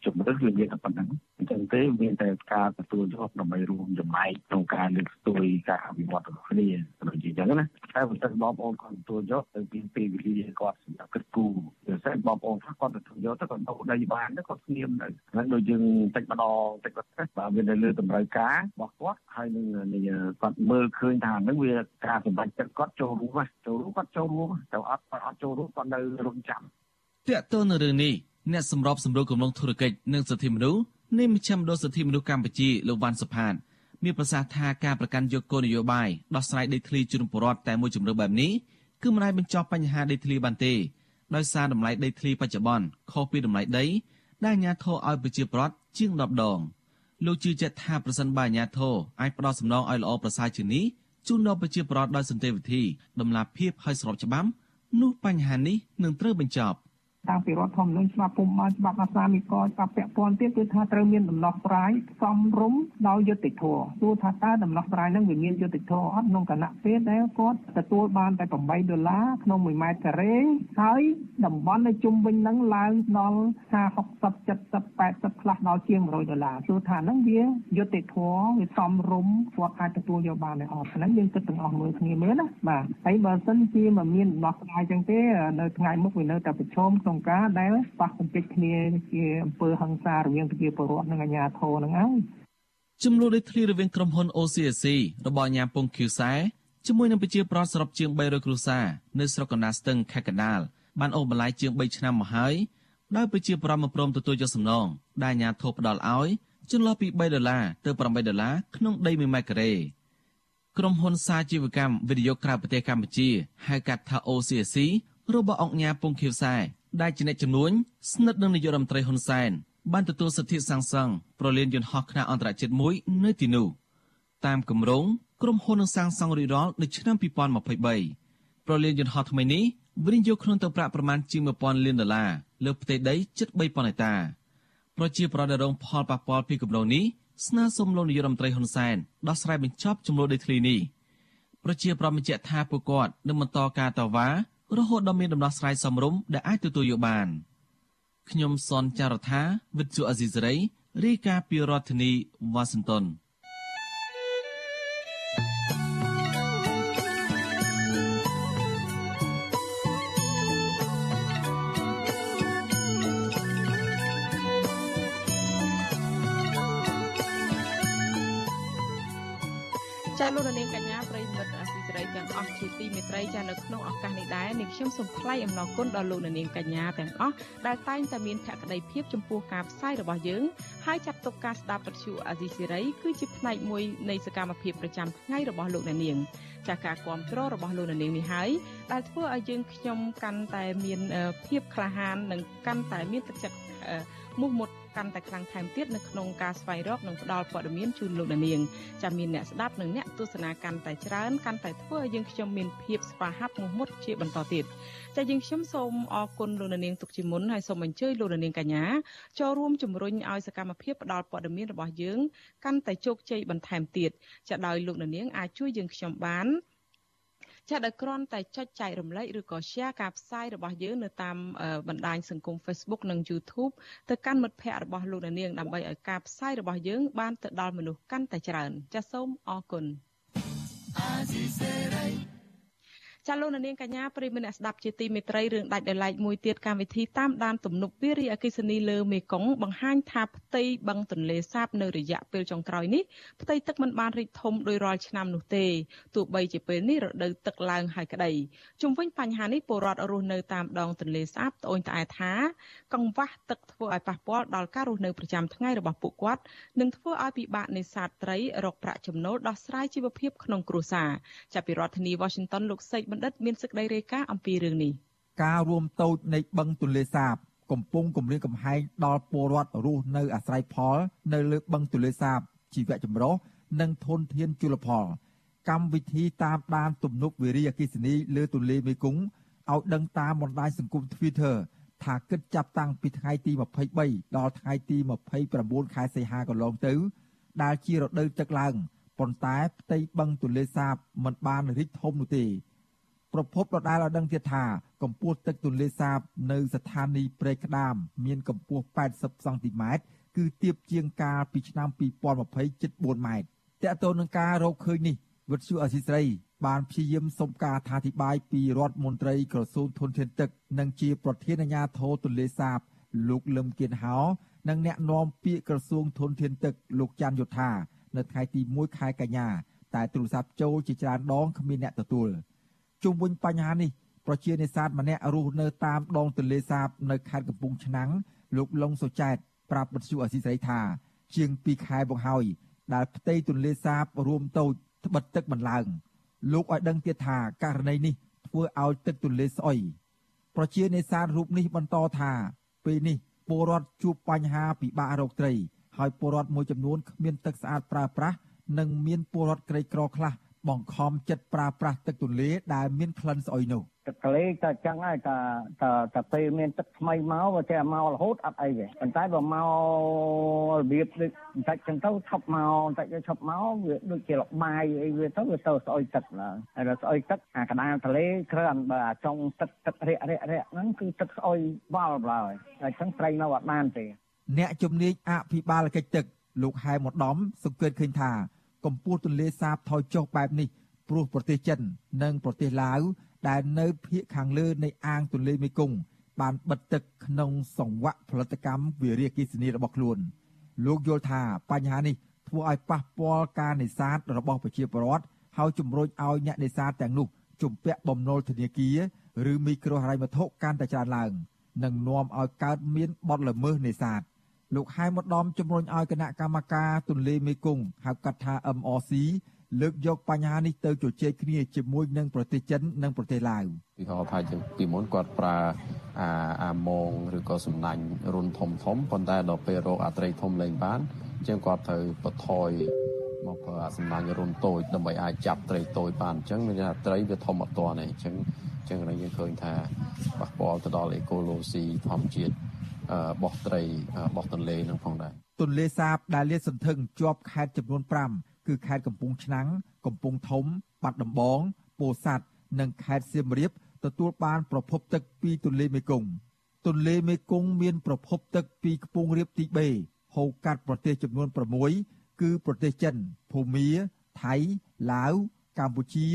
ជំរឿនគឺមានតែប៉ុណ្ណឹងអញ្ចឹងទេមានតែការទទួលយកដើម្បីរួមចំណែកក្នុងការលើកស្ទួយការអភិវឌ្ឍរបស់គ្នាដូចជាអញ្ចឹងណាតែបើទឹកបងប្អូនគាត់ទទួលយកទៅពីពេលវេលាគាត់សម្រាប់គិតគូរពិសេសបងប្អូនថាគាត់ទទួលយកទៅគាត់ទៅដីបានទៅគាត់ស្ងៀមទៅហ្នឹងដូចយើងតិចម្ដងតិចគាត់បើវានៅលើតម្រូវការរបស់គាត់ហើយនឹងគាត់មើលឃើញថាហ្នឹងវាការសម្រេចចិត្តគាត់ចូលរួមចូលរួមគាត់ចូលរួមទៅអត់គាត់អត់ចូលរួមគាត់នៅរងចាំតើតើនៅរឿងនេះ អ្នកសម្របសម្រួលគម្រោងធុរកិច្ចនិងសិទ្ធិមនុស្សនៃមជ្ឈមណ្ឌលសិទ្ធិមនុស្សកម្ពុជាលោកវ៉ាន់សុផាតមានប្រសាសន៍ថាការប្រកាន់យកគោលនយោបាយដោះស្រាយដីធ្លីជូនពលរដ្ឋតែមួយជំរឿបែបនេះគឺមិនអាចបញ្ចប់បញ្ហាដីធ្លីបានទេដោយសារតម្លៃដីធ្លីបច្ចុប្បន្នខុសពីតម្លៃដីដែលអាជ្ញាធរឲ្យប្រជាពលរដ្ឋជាង10ដងលោកជឿជាក់ថាប្រសិនបើអាជ្ញាធរអាចផ្ដល់សំណងឲ្យល្អប្រសើរជាងនេះជូនដល់ប្រជាពលរដ្ឋដោយសន្តិវិធីដំណាភៀបឲ្យស្របច្បាប់នោះបញ្ហានេះនឹងត្រូវបញ្ចប់ តាំងពីរដ្ឋធម្មនុញ្ញច្បាប់ពុំបានច្បាប់អាសាមីកច្បាប់ពាក់ព័ន្ធទៀតគឺថាត្រូវមានដំណោះស្រាយសមរម្យដោយយុត្តិធម៌ទោះថាតើដំណោះស្រាយនឹងវាមានយុត្តិធម៌អត់ក្នុងគណៈពេលដែលគាត់ទទួលបានតែ8ដុល្លារក្នុង1ម៉ែត្រការ៉េហើយតំបន់នៅជុំវិញនឹងឡើងដល់50 60 70 80ខ្លះដល់ជាង100ដុល្លារទោះថាហ្នឹងវាយុត្តិធម៌វាសមរម្យគាត់អាចទទួលយកបានដែរអត់ហ្នឹងយើងគិតទាំងអស់មើលគ្នាមើលណាបាទហើយបើសិនជាមិនមានដំណោះស្រាយចឹងទេនៅថ្ងៃមុខវានៅតែប្រឈមក្នុងការដែលប៉ះកម្ទេចគ្នាជាអំពើហិង្សារវាងប្រជាពលរដ្ឋនិងអាជ្ញាធរហ្នឹងហើយចំនួនដីធ្លីរវាងក្រុមហ៊ុន OCSC របស់អាញាពងឃីវសែជាមួយនឹងប្រជាប្រដ្ឋសរុបជាង300គ្រួសារនៅស្រុកកណ្ដាលស្ទឹងខេត្តកណ្ដាលបានអូសបន្លាយជាង3ឆ្នាំមកហើយដោយប្រជាប្រដ្ឋមកព្រមទទួលយកសំណងដែលអាញាធិបផ្ដល់ឲ្យចន្លោះពី3ដុល្លារទៅ8ដុល្លារក្នុងដី1ម៉ែត្រការ៉េក្រុមហ៊ុនសាជីវកម្មវិនិយោគក្រៅប្រទេសកម្ពុជាហៅកាត់ថា OCSC របស់អង្គញាពងខៀវសែ ដែលជាអ្នកជំនួញស្និទ្ធនឹងនាយករដ្ឋមន្ត្រីហ៊ុនសែនបានទទួលសិទ្ធិសាងសង់ប្រលានយន្តហោះខ្នាតអន្តរជាតិមួយនៅទីនោះតាមគម្រោងក្រុមហ៊ុននឹងសាងសង់រួចរាល់នៅឆ្នាំ2023ប្រលានយន្តហោះថ្មីនេះវិនិយោគក្នុងទឹកប្រាក់ប្រមាណជាង1000លានដុល្លារលើផ្ទៃដីជិត3000ហិកតាប្រជាប្រដ្ឋដែលរងផលប៉ះពាល់ពីគម្រោងនេះស្នើសុំលោកនាយករដ្ឋមន្ត្រីហ៊ុនសែនដោះស្រាយបញ្ចប់ចំនួនដីធ្លីនេះប្រជាប្រដ្ឋបញ្ជាក់ថាពួកគាត់នឹងបន្តការតវ៉ា រហូតដល់មានដំណោះស្រាយសមរម្យដែលអាចទទួលយកបានខ្ញុំសនចាររថាវិទ្យុអេស៊ីសរ៉ៃរាយការណ៍ពីរដ្ឋធានីវ៉ាស៊ីនតោនចាលោកនាងក អស់ជាទីមេត្រីចានៅក្នុងឱកាសនេះដែរនាងខ្ញុំសូមថ្លែងអំណរគុណដល់លោកនាងកញ្ញាទាំងអស់ដែលតែងតែមានភក្ដីភាពចំពោះការផ្សាយរបស់យើងហើយចាត់ទុកការស្ដាប់វិទ្យុអស៊ីសេរីគឺជាផ្នែកមួយនៃសកម្មភាពប្រចាំថ្ងៃរបស់លោកនាងចាការគ្រប់គ្រងរបស់លោកនាងនេះហើយដែលធ្វើឲ្យយើងខ្ញុំកាន់តែមានភាពក្លាហាននិងកាន់តែមានទឹកចិត្តមោះមុត កាន់តែខ្លាំងថែមទៀតនៅក្នុងការស្វែងរកនិងផ្តល់ព័ត៌មានជូនលោកនាងចាំមានអ្នកស្ដាប់និងអ្នកទស្សនាកាន់តែច្រើនកាន់តែធ្វើឲ្យយើងខ្ញុំមានភាពស្វាហាប់មោះមុតជាបន្តទៀតចាយើងខ្ញុំសូមអរគុណលោកនាងទុកជាមុនហើយសូមអញ្ជើញលោកនាងកញ្ញាចូលរួមជំរុញឲ្យសកម្មភាពផ្តល់ព័ត៌មានរបស់យើងកាន់តែជោគជ័យបន្ថែមទៀតចាដោយលោកនាងអាចជួយយើងខ្ញុំបាន ចាដោយគ្រាន់តែចុចចែករំលែកឬក៏ share ការផ្សាយរបស់យើងនៅតាមបណ្ដាញសង្គម Facebook និង YouTube ទៅកាន់មិត្តភ័ក្តិរបស់លោកនាងដើម្បីឲ្យការផ្សាយរបស់យើង បានទៅដល់មនុស្សកាន់តែច្រើន ចាសសូមអរគុណ ចាលោកនាងកញ្ញាប្រិមនៈស្ដាប់ជាទីមេត្រីរឿងដាច់ដោយឡែកមួយទៀតកម្មវិធីតាមដានទំនប់វារីអគិសនីលើមេគង្គបង្ហាញថាផ្ទៃបឹងទន្លេសាបនៅរយៈពេលចុងក្រោយនេះផ្ទៃទឹកមិនបានរីកធំដោយរាល់ឆ្នាំនោះទេទោះបីជាពេលនេះរដូវទឹកឡើងហើយក្តីជុំវិញបញ្ហានេះពលរដ្ឋរស់នៅតាមដងទន្លេសាបត្អូញត្អែថា កង្វះទឹកធ្វើឲ្យប៉ះពាល់ដល់ការរស់នៅប្រចាំថ្ងៃរបស់ពួកគាត់និងធ្វើឲ្យពិបាកនេសាទត្រីរកប្រាក់ចំណូលដោះស្រាយជីវភាពក្នុងគ្រួសារចាប់ពីរដ្ឋធានី Washington លោកសេកបណ្ឌិតមានសេចក្តីរាយការណ៍អំពីរឿងនេះការរួមតូចនៃបឹងទន្លេសាប កំពុងគម្រាមកំហែងដល់ពលរដ្ឋរស់នៅអាស្រ័យផល នៅលើបឹងទន្លេសាបជីវៈចម្រុះនិងធនធានជលផលកម្មវិធីតាមដានទំនប់វារីអគ្គិសនីលើទន្លេមេគង្គឲ្យដឹងតាមបណ្ដាញសង្គម Twitter ថាគិតចាប់តាំងពីថ្ងៃទី23ដល់ថ្ងៃទី29ខែសីហាកន្លងទៅ ដែលជារដូវទឹកឡើងប៉ុន្តែផ្ទៃបឹងទន្លេសាបមិនបានរីកធំនោះទេ ប្រភពដដែលឲ្យដឹងទៀតថាកម្ពស់ទឹកទន្លេសាបនៅស្ថានីយ៍ព្រែកក្តាម មានកម្ពស់80សង់ទីម៉ែត្រគឺទាបជាងកាលពីឆ្នាំ2020ជិត4ម៉ែត្រតើតើនឹងការរកឃើញនេះវិទ្យុអសីស្រីបានព្យាយាមសុំការអធិប្បាយពីរដ្ឋមន្ត្រីក្រសួងធនធានទឹកនិងជាប្រធានអាជ្ញាធរទន្លេសាប លោកលឹមគៀនហោនិងអ្នកនាំពាក្យក្រសួងធនធានទឹកលោកច័ន្ទយុធានៅថ្ងៃទី1ខែកញ្ញាតែទូរស័ព្ទចូលជាច្រើនដងគ្មានអ្នកទទួល។ ជុំវិញបញ្ហានេះប្រជានេសាទម្នាក់រស់នៅតាមដងទន្លេសាបនៅខេត្តកំពង់ឆ្នាំងលោកលងសុចែតប្រាប់បទសុអសីស្រីថា ជាង2ខែមកហើយដែលផ្ទៃទន្លេសាបរួមតូចត្បិតទឹកមិនឡើងលោកឲ្យដឹងទៀតថាករណីនេះធ្វើឲ្យទឹកទន្លេស្អុយប្រជានេសាទរូបនេះបន្តថាពេលនេះពលរដ្ឋជួបបញ្ហាពិបាករកត្រី ហើយពលរដ្ឋមួយចំនួនគ្មានទឹកស្អាតប្រើប្រាស់និងមានពលរដ្ឋក្រីក្រខ្លះ បង្ខំចិត្តប្រើប្រាស់ទឹកទន្លេដែលមានក្លិនស្អុយនោះទឹកទន្លេតែចឹងហើយតែតែតែពេលមានទឹកថ្មីមកវាតែមករហូតអត់អីទេប៉ុន្តែបើមករបៀបដូចបន្តិចចឹងទៅឈប់មកបន្តិចទៅឈប់មកវាដូចជាលបាយអីវាទៅវាទៅស្អុយទឹកឡើយហើយដល់ស្អុយទឹកអាកណ្ដាលទន្លេគ្រាន់បើអាចុងទឹកទឹករាក់រាក់រាក់ហ្នឹងគឺទឹកស្អុយវល់ឡើយហើយចឹងត្រីនៅអត់បានទេអ្នកជំនាញអភិបាលកិច្ចទឹកលោកហែមឧត្តមសង្កេតឃើញថា កម្ពស់ទន្លេសាបថយចុះបែបនេះព្រោះប្រទេសចិន និងប្រទេសឡាវដែលនៅភាគខាងលើនៃអាងទន្លេមេគង្គបានបិទទឹកក្នុងសង្វាក់ផលិតកម្មវិរិយអគិសនីរបស់ខ្លួន លោកយល់ថាបញ្ហានេះធ្វើឲ្យប៉ះពាល់ការនេសាទរបស់ប្រជាពលរដ្ឋហើយជំរុញឲ្យអ្នកនេសាទទាំងនោះជំពាក់បំណុលធនាគារឬមីក្រូហិរញ្ញវត្ថុកាន់តែច្រើនឡើង និងនាំឲ្យកើតមានបទល្មើសនេសាទ លោកហែមម្ដំជំរុញឲ្យគណៈកម្មការទន្លេមេគង្គហៅកាត់ថា MRC លើកយកបញ្ហានេះទៅជជែកគ្នាជាមួយនឹងប្រទេសចិននិងប្រទេសឡាវពីហៅថាជាពីមុនគាត់ប្រើអាអាមងឬក៏សំណាញ់រុនធំធំប៉ុន្តែដល់ពេលរកអាត្រីធំលែងបានអញ្ចឹងគាត់ត្រូវបន្ថយមកប្រើអាសំណាញ់រុនតូចដើម្បីអាចចាប់ត្រីតូចបានអញ្ចឹងមានថាត្រីវាធំអត់ទាន់ទេអញ្ចឹងអញ្ចឹងយើងឃើញថាប៉ះពាល់ទៅដល់អេកូឡូស៊ីធម្មជាតិ បោះត្រីបោះទន្លេនឹងផងដែរទន្លេសាបដែលលាតសន្ធឹងជាប់ខេត្តចំនួន5គឺខេត្តកំពង់ឆ្នាំងកំពង់ធំ បាត់ដំបងពោធិ៍សាត់និងខេត្តសៀមរាបទទួលបានប្រភពទឹកពីទន្លេមេគង្គទន្លេមេគង្គមានប្រភពទឹកពីខ្ពង់រាបទីបេហូរកាត់ប្រទេសចំនួន6គឺប្រទេសចិនភូមាថៃឡាវកម្ពុជា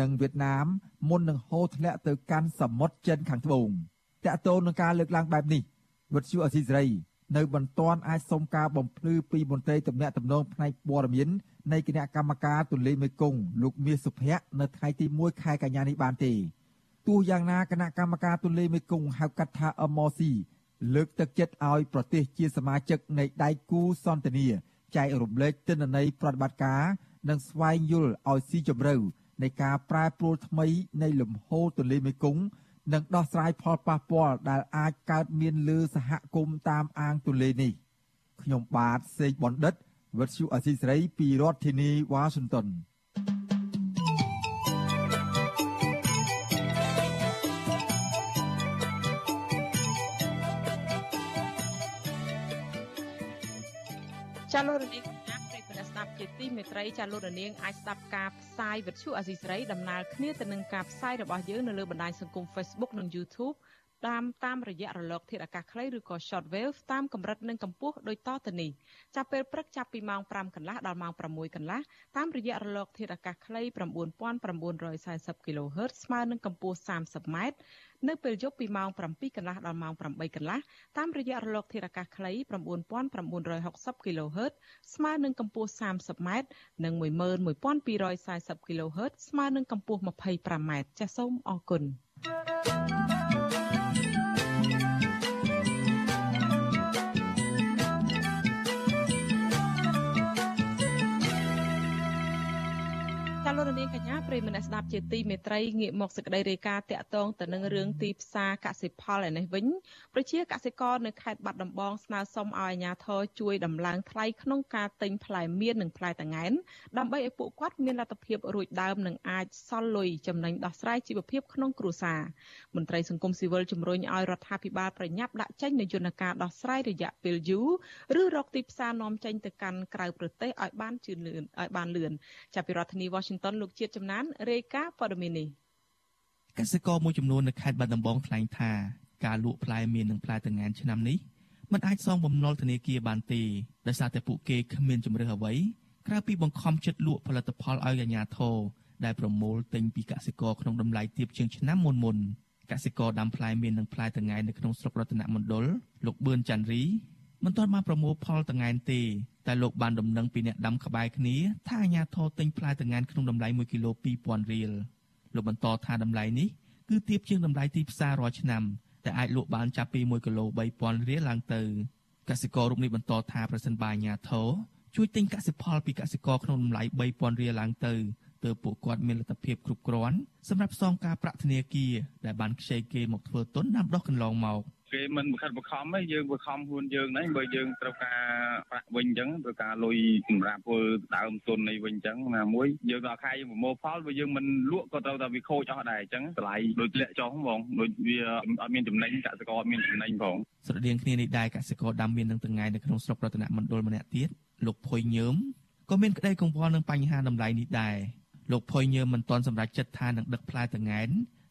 និងវៀតណាមមុននឹងហូរធ្លាក់ទៅកាន់សមុទ្រចិនខាងត្បូងតកតូននឹងការលើកឡើងបែបនេះ វិទ្យុអសីសេរីនៅមិនទាន់អាចសុំការបំភ្លឺពីមន្ត្រីទំនាក់ទំនងផ្នែកព័ត៌មាននៃគណៈកម្មការទូលេមេគង្គលោកមាសសុភ័ក្រនៅថ្ងៃទី1ខែកញ្ញានេះបានទេទោះយ៉ាងណាគណៈកម្មការទូលេមេគង្គហៅកាត់ថា MRC លើកទឹកចិត្តឲ្យប្រទេសជាសមាជិកនៃដៃគូសន្តិនិចែករំលែកទិន្នន័យប្រតិបត្តិការនិងស្វែងយល់ឲ្យស៊ីជម្រៅនៃការប្រែប្រួលថ្មីនៃលំហូរទន្លេមេគង្គ និងដោះស្រាយផលប៉ះពាល់ដែលអាចកើតមានលើសហគមន៍តាមអាងទន្លេនេះខ្ញុំបាទសេកបណ្ឌិតវិទ្យុអសីសេរីពីរដ្ឋធានីវ៉ាស៊ីនតោនចាលោករនា ជាទីមេត្រីចាលោករនាងអាចស្ដាប់ការផ្សាយវិទ្យុអាស៊ីសេរីដំណើរគ្នាទៅនឹងការផ្សាយរបស់យើងនៅលើបណ្ដាញសង្គម Facebook និង YouTube តាមតាមរយៈរលកធាតុអាកាសខ្លីឬក៏ Shortwave តាមកម្រិតនិងកម្ពស់ដូចតទៅនេះចាប់ពេលព្រឹកចាប់ពីម៉ោង5កន្លះដល់ម៉ោង6កន្លះតាមរយៈរលកធាតុអាកាសខ្លី9940 kHz ស្មើនឹងកម្ពស់ 30m នៅពេលយប់ពីម៉ោង7កន្លះដល់ម៉ោង8កន្លះតាមរយៈរលកធាតុអាកាសខ្លី9960 kHz ស្មើនឹងកម្ពស់ 30m និង11240 kHz ស្មើនឹងកម្ពស់ 25m ចាសសូមអរគុណ thank you លោករនាងកញ្ញា ប្រិយមិត្តស្ដាប់ជាទីមេត្រីងាកមកសេចក្តីរាយការណ៍តាក់ទងទៅនឹងរឿងទីផ្សារកសិផលឯនេះវិញប្រជាកសិករនៅខេត្តបាត់ដំបងស្នើសុំឲ្យអាជ្ញាធរជួយដំឡើងថ្លៃក្នុងការទិញផ្លែមៀននិងផ្លែតង្កែនដើម្បីឲ្យពួកគាត់មានលទ្ធភាពរួចដើមនិងអាចសល់លុយចំណេញដោះស្រាយជីវភាពក្នុងគ្រួសារមន្ត្រីសង្គមស៊ីវិលជំរុញឲ្យរដ្ឋាភិបាលប្រញាប់ដាក់ចេញនូវយន្តការដោះស្រាយរយៈពេលយូរឬរកទីផ្សារនាំចេញទៅកាន់ក្រៅប្រទេសឲ្យបានជឿនលឿនឲ្យបានលឿនចាប់ពីរដ្ឋធានី Washington លោកជាតិចំណានរាយការណ៍ព័ត៌មាននេះកសិករមួយចំនួននៅខេត្តបាត់ដំបងថ្លែងថាការលក់ផ្លែមៀននិងផ្លែតង្កែនឆ្នាំនេះមិនអាចសងបំណុលធនាគារបានទេដោយសារតែពួកគេគ្មានជំរឿអ្វីក្រៅពីបង្ខំចិត្តលក់ផលិតផលឲ្យអាជ្ញាធរដែលប្រមូលទិញពីកសិករក្នុងតម្លៃទាបជាងឆ្នាំមុនមុនកសិករដាំផ្លែមៀននិងផ្លែតង្កែនៅក្នុងស្រុករតនមណ្ឌលលោកបឿនច័ន្ទរី មិនទាន់បានប្រមូលផលតង្កែនទេតែលោកបានដំណឹងពីអ្នកដាំក្បែរគ្នាថាអាញាធរទិញផ្លែតង្កែនក្នុងតម្លៃ1គីឡូ2000រៀលលោកបន្តថាតម្លៃនេះគឺទាបជាងតម្លៃទីផ្សាររាល់ឆ្នាំតែអាចលក់បានចាប់ពី1គីឡូ3000រៀលឡើងទៅកសិកររូបនេះបន្តថាប្រសិនបើអាញាធរជួយទិញកសិផលពីកសិករក្នុងតម្លៃ3000រៀលឡើងទៅទើបពួកគាត់មានលទ្ធភាពគ្រប់គ្រាន់សម្រាប់សងការប្រាក់ធនាគារដែលបានខ្ចីគេមកធ្វើទុនដាំដុះកន្លងមក។ គេមិនបខិតបខំទេយើងបខំខ្លួនយើងហ្នឹងបើយើងត្រូវការប្រាក់វិញអញ្ចឹងត្រូវការលុយសម្រាប់ធ្វើដើមទុននេះវិញអញ្ចឹងណាមួយយើងដល់ខែយើងប្រមូលផលបើយើងមិនលក់ក៏ត្រូវតែវាខូចអស់ដែរអញ្ចឹងតម្លៃដូចធ្លាក់ចុះហ្មងដូចវាអត់មានចំណេញកសិករអត់មានចំណេញផងស្រដៀងគ្នានេះដែរកសិករដាំមាននឹងតងៃនៅក្នុងស្រុករតនមណ្ឌលម្នាក់ទៀតលោកភុយញើមក៏មានក្តីកង្វល់នឹងបញ្ហាតម្លៃនេះដែរលោកភុយញើមមិនទាន់សម្រេចចិត្តថានឹងដឹកផ្លែតង្ងែន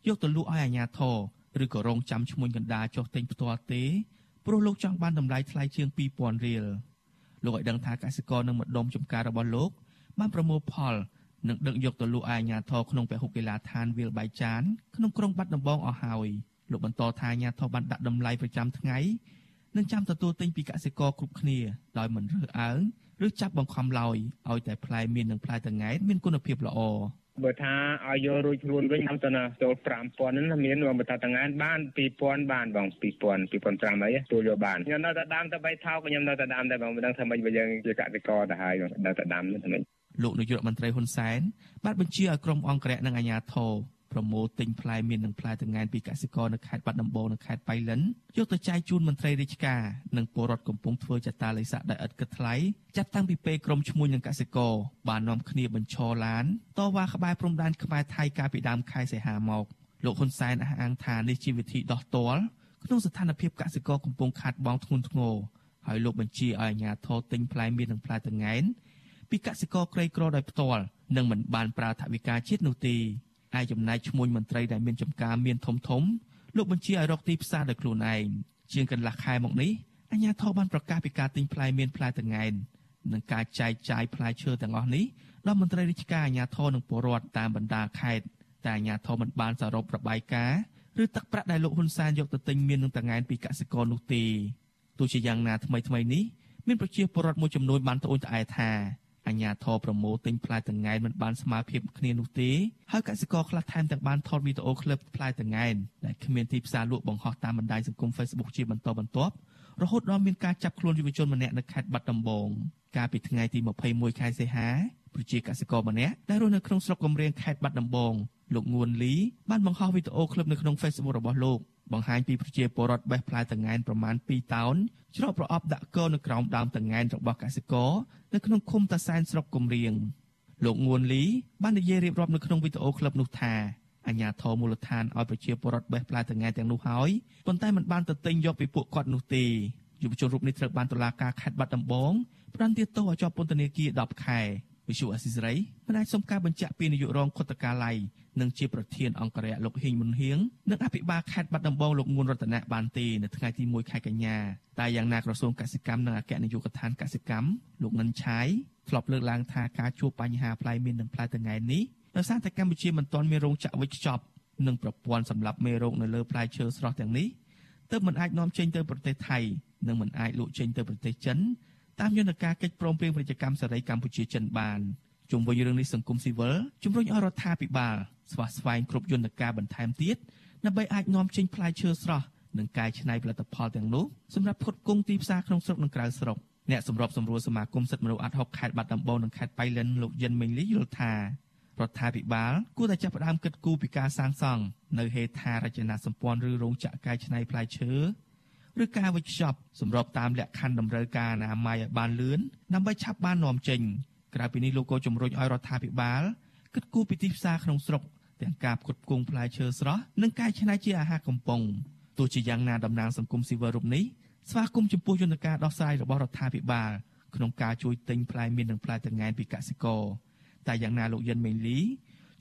យកទៅលក់ឲ្យអាជ្ញាធរ ឬក៏រងចាំឈ្មួញកណ្ដាលចុះទិញផ្ទាល់ទេព្រោះលោកចង់បានតម្លៃថ្លៃជាង2000រៀលលោកឲ្យដឹងថាកសិករនៅម្ដុំចំការរបស់លោក បានប្រមូលផលនិងដឹកយកទៅលក់ឲ្យអាជ្ញាធរក្នុងពហុកីឡាដ្ឋានវាលបៃចានក្នុងក្រុងបាត់ដំបងអស់ហើយលោកបន្តថាអាញាធរបានដាក់តម្លៃប្រចាំថ្ងៃនិងចាំទទួលទិញពីកសិករគ្រប់គ្នាដោយមិនរើសអើងឬចាប់បង្ខំឡើយឲ្យតែផ្លែមៀននិងផ្លែតង៉ែតមានគុណភាពល្អ បើថាឲ្យយករួចខ្លួនវិញខ្ញុំទៅណាចូល5000ហ្នឹងមានបើថាតង្ងានបាន2000បានបង2000 2500អីចូលយកបានខ្ញុំនៅតែដាំតែ3ថោកខ្ញុំនៅតែដាំតែបងមិនដឹងថាម៉េចបើយើងជាកសិករទៅហើយនៅតែដាំហ្នឹងថាម៉េចលោកនាយករដ្ឋមន្ត្រីហ៊ុនសែនបានបញ្ជាឲ្យក្រុមអង្គរៈនិងអាជ្ញាធរ ប្រមូលទិញផ្លែមៀននិងផ្លែតង្កែនពីកសិករនៅខេត្តបាត់ដំបងនិងខេត្តបៃលិនយកទៅចែកជូនមន្ត្រីរាជការនិងពលរដ្ឋកំពុងធ្វើចតាល័យស័កដោយឥតគិតថ្លៃចាប់តាំងពីពេលក្រុមឈ្មួញនិងកសិករបាននាំគ្នាបញ្ឈរឡានតវ៉ាក្បែរព្រំដែនខ្មែរថៃកាលពីដើមខែសីហាមកលោកហ៊ុនសែនអះអាងថានេះជាវិធីដោះទាល់ក្នុងស្ថានភាពកសិករកំពុងខាតបង់ធ្ងន់ធ្ងរហើយលោកបញ្ជាឲ្យអាជ្ញាធរទិញផ្លែមៀននិងផ្លែតង្កែនពីកសិករក្រីក្រដោយផ្ទាល់និងមិនបានប្រើថវិកាជាតិនោះទេ ឯចំណែកឈ្មោះមន្ត្រីដែលមានចំការមានធំធំលោកបញ្ជាឲ្យរកទីផ្សារដោយខ្លួនឯងជាងកន្លះខែមកនេះអាជ្ញាធរបានប្រកាសពីការទិញផ្លែមានផ្លែតងែននិងការចែកចាយផ្លែឈើទាំងអស់នេះដល់មន្ត្រីរាជការអាជ្ញាធរនិងពលរដ្ឋតាមបណ្ដាខេត្តតែអាជ្ញាធរមិនបានសរុបរបាយការណ៍ឬទឹកប្រាក់ដែលលោកហ៊ុនសែនយកទៅទិញមាននឹងតងែនពីកសិករនោះទេទោះជាយ៉ាងណាថ្មីថ្មីនេះមានប្រជាពលរដ្ឋមួយចំនួនបានត្អូញត្អែថា អញ្ញាធរប្រមូលទិញផ្លែតង្កែនមិនបានស្មើភាពគ្នានោះទេហើយកសិករខ្លះថែមទាំងបានថតវីដេអូឃ្លីបផ្លែតង្កែនដែលគ្មានទីផ្សារលក់បង្ហោះតាមបណ្ដាញសង្គម Facebook ជាបន្តបន្ទាប់រហូតដល់មានការចាប់ខ្លួនយុវជនម្នាក់នៅខេត្តបាត់ដំបងកាលពីថ្ងៃទី21ខែសីហាប្រជាកសិករម្នាក់ដែលរស់នៅក្នុងស្រុកកំរៀងខេត្តបាត់ដំបងលោកងួនលីបានបង្ហោះវីដេអូឃ្លីបនៅក្នុង Facebook របស់លោក បង្ហាញពីប្រជាពលរដ្ឋបេះផ្លែតង្កែនប្រមាណ2តោនច្រកប្រអប់ដាក់កនៅក្រោមដើមតង្កែនរបស់កសិករនៅក្នុងឃុំតាសែនស្រុកគំរៀងលោកងួនលីបាននិយាយរៀបរាប់នៅក្នុងវីដេអូឃ្លីបនោះថាអញ្ញាធមមូលដ្ឋានឲ្យប្រជាពលរដ្ឋបេះផ្លែតង្កែទាំងនោះហើយប៉ុន្តែមិនបានទៅទិញយកពីពួកគាត់នោះទេយុវជនរូបនេះត្រូវបានតុលាការខេត្តបាត់ដំបងផ្តន្ទាទោសឲ្យជាប់ពន្ធនាគារ10ខែវិសុអសិសរីមិនអាចសុំការបញ្ជាក់ពីនាយករងខុទ្ទកាល័យ និងជាប្រធានអង្គរៈលោកហ៊ីងមុនហៀងនិងអភិបាលខេត្តបាត់ដំបងលោកងួនរតនៈបានទេនៅថ្ងៃទី1ខែកញ្ញាតែយ៉ាងណាក្រសួងកសិកម្មនិងអគ្គនាយកដ្ឋានកសិកម្មលោកនិនឆាយធ្លាប់លើកឡើងថាការជួបបញ្ហាផ្លែមៀននិងផ្លែតង្កែនេះដោយសារតែកម្ពុជាមិនទាន់មានរោងចក្រវេចខ្ចប់និងប្រព័ន្ធសម្រាប់មេរោគនៅលើផ្លែឈើស្រស់ទាំងនេះទើបមិនអាចនាំចេញទៅប្រទេសថៃនិងមិនអាចលក់ចេញទៅប្រទេសចិនតាមយន្តការកិច្ចព្រមព្រៀងពាណិជ្ជកម្មសេរីកម្ពុជាចិនបានជុំវិញរឿងនេះសង្គមស៊ីវិលជំរុញឲ្យរដ្ឋាភិបាល ស្វាស្វែងគ្រប់យន្តការបន្ថែមទៀតដើម្បីអាចនាំចេញផ្លែឈើស្រស់និងកែច្នៃផលិតផលទាំងនោះសម្រាប់ផ្គត់ផ្គង់ទីផ្សារក្នុងស្រុកនិងក្រៅស្រុកអ្នកសម្របសម្រួលសមាគមសិទ្ធិមនុស្សអាត់ហុកខេត្តបាត់ដំបងនិងខេត្តបៃលិនលោកយិនមេងលីយល់ថារដ្ឋាភិបាលគួរតែចាប់ផ្ដើមគិតគូរពីការសាងសង់នៅហេដ្ឋារចនាសម្ព័ន្ធឬរោងចក្រកែច្នៃផ្លែឈើឬការវេចខ្ចប់សម្របតាមលក្ខខណ្ឌតម្រូវការអនាម័យឲ្យបានលឿនដើម្បីឆាប់បាននាំចេញក្រៅពីនេះលោកក៏ជំរុញឲ្យរដ្ឋាភិបាលគិតគូរពីទីផ្សារក្នុងស្រុក ទាំងការផ្គត់ផ្គង់ផ្លែឈើស្រស់និងការច្នៃជាអាហារកំប៉ុងទោះជាយ៉ាងណាតំណាងសង្គមស៊ីវិលរូបនេះស្វាគមន៍ចំពោះយន្តការដោះស្រាយរបស់រដ្ឋាភិបាលក្នុងការជួយទិញផ្លែមៀននិងផ្លែតង្កែនពីកសិករតែយ៉ាងណាលោកយិនមេងលី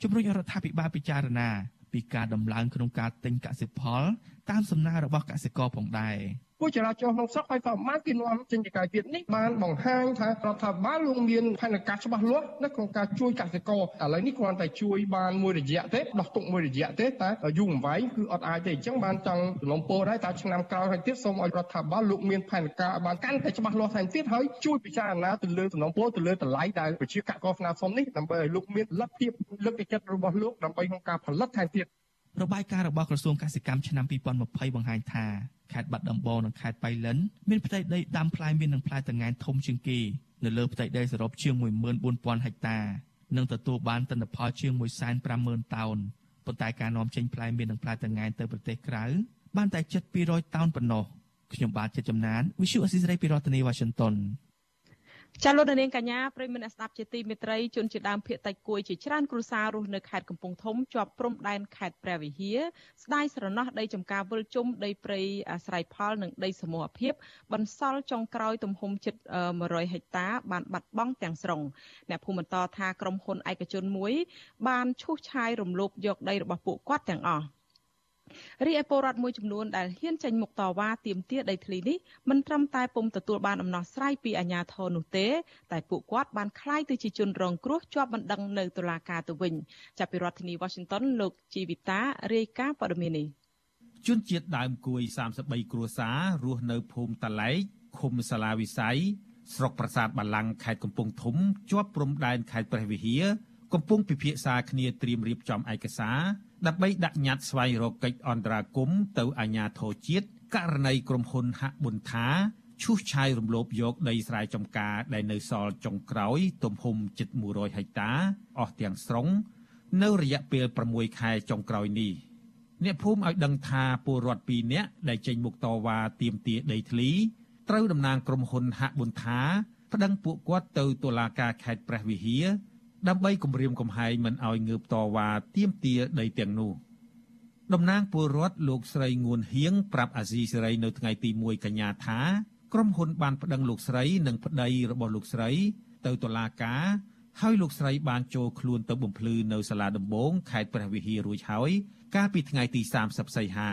ជំរុញឲ្យរដ្ឋាភិបាលពិចារណាពីការដំឡើងក្នុងការទិញកសិផលតាមសំណើរបស់កសិករផងដែរ ពួកចរាចរណ៍ក្នុងស្រុកហើយក៏បានគេនាំចេញពីកាយទៀតនេះបានបង្ហាញថារដ្ឋាភិបាលលោកមានផែនការច្បាស់លាស់នៅក្នុងការជួយកសិករឥឡូវនេះគ្រាន់តែជួយបានមួយរយៈទេដោះទុកមួយរយៈទេតែយូរអង្វែងគឺអត់អាចទេអញ្ចឹងបានចង់លំពោដែរតែឆ្នាំក្រោយហើយទៀតសូមឲ្យរដ្ឋាភិបាលលោកមានផែនការបានកាន់តែច្បាស់លាស់ថែមទៀតហើយជួយពិចារណាទៅលើសំណពោទៅលើតម្លៃដែលប្រជាកសិករស្នើសុំនេះដើម្បីឲ្យលោកមានលទ្ធភាពលើកទឹកចិត្តរបស់លោកដើម្បីក្នុងការផលិតថែមទៀត របាយការណ៍របស់ក្រសួងកសិកម្មឆ្នាំ2020បង្ហាញថាខេត្តបាត់ដំបងនិងខេត្តបៃលិនមានផ្ទៃដីដាំផ្លែមៀននិងផ្លែតង្កែនធំជាងគេនៅលើផ្ទៃដីសរុបជាង14000ហិកតានិងទទួលបានទិន្នផលជាង150,000តោនប៉ុន្តែការនាំចេញផ្លែមៀននិងផ្លែតង្កែនទៅប្រទេសក្រៅបានតែជិត200តោនប៉ុណ្ណោះខ្ញុំបាទចិត្តចំណាន Visual Assisray ពីរដ្ឋធានី Washington ចាលោកនាងកញ្ញាប្រិមមអ្នកស្ដាប់ជាទីមេត្រីជនជាដើមភៀកតិចគួយជាច្រើនគ្រួសាររស់នៅខេត្តកំពង់ធំជាប់ព្រំដែនខេត្តព្រះវិហារស្ដាយស្រណោះដីចំការវិលជុំដីព្រៃអាស្រ័យផលនិងដីសមូហភាពបន្សល់ចុងក្រោយទំហំជិត100ហិកតាបានបាត់បង់ទាំងស្រុងអ្នកភូមិបន្តថាក្រុមហ៊ុនឯកជនមួយបានឈូសឆាយរំលោភយកដីរបស់ពួកគាត់ទាំងអស់ រីឯពលរដ្ឋមួយចំនួនដែលហ៊ានចេញមុខតវ៉ាទាមទារដីធ្លីនេះមិនត្រឹមតែពុំទទួលបានអំណោះស្រាយពីអាជ្ញាធរនោះទេតែពួកគាត់បានក្លាយទៅជាជនរងគ្រោះជាប់បណ្ដឹងនៅតុលាការទៅវិញចាប់ពីរដ្ឋធានី Washington លោកជីវិតារាយការណ៍ព័ត៌មាននេះជនជាតិដើមគួយ33គ្រួសាររស់នៅភូមិតាឡែកឃុំសាឡាវិស័យស្រុកប្រាសាទបាឡាំងខេត្តកំពង់ធំជាប់ព្រំដែនខេត្តព្រះវិហារ កំពុងពិភាក្សាគ្នាត្រៀមរៀបចំឯកសារដើម្បីដាក់ញត្តិស្វែងរកកិច្ចអន្តរាគមន៍ទៅអាជ្ញាធរជាតិករណីក្រុមហ៊ុនហាក់ប៊ុនថាឈូសឆាយរំលោភយកដីស្រែចម្ការដែលនៅសល់ចុងក្រោយ ទំហំជិត100ហិកតាអស់ទាំងស្រុង នៅរយៈពេល6ខែចុងក្រោយនេះអ្នកភូមិឲ្យដឹងថាពលរដ្ឋ2នាក់ដែលចេញមុខតវ៉ាទាមទារដីធ្លីត្រូវតំណាងក្រុមហ៊ុនហាក់ប៊ុនថាប្តឹងពួកគាត់ទៅតុលាការខេត្តព្រះវិហារ ដើម្បីគម្រាមកំហែងមិនឲ្យងើបតវ៉ាទាមទារដីទាំងនោះតំណាងពលរដ្ឋលោកស្រីងួនហៀងប្រាប់អាស៊ីសេរីនៅថ្ងៃទី1កញ្ញាថាក្រុមហ៊ុនបានប្តឹងលោកស្រីនិងប្តីរបស់លោកស្រី ទៅតុលាការហើយលោកស្រីបានចូលខ្លួនទៅបំភ្លឺនៅសាលាដំបងខេត្តព្រះវិហាររួចហើយ កាលពីថ្ងៃទី30សីហា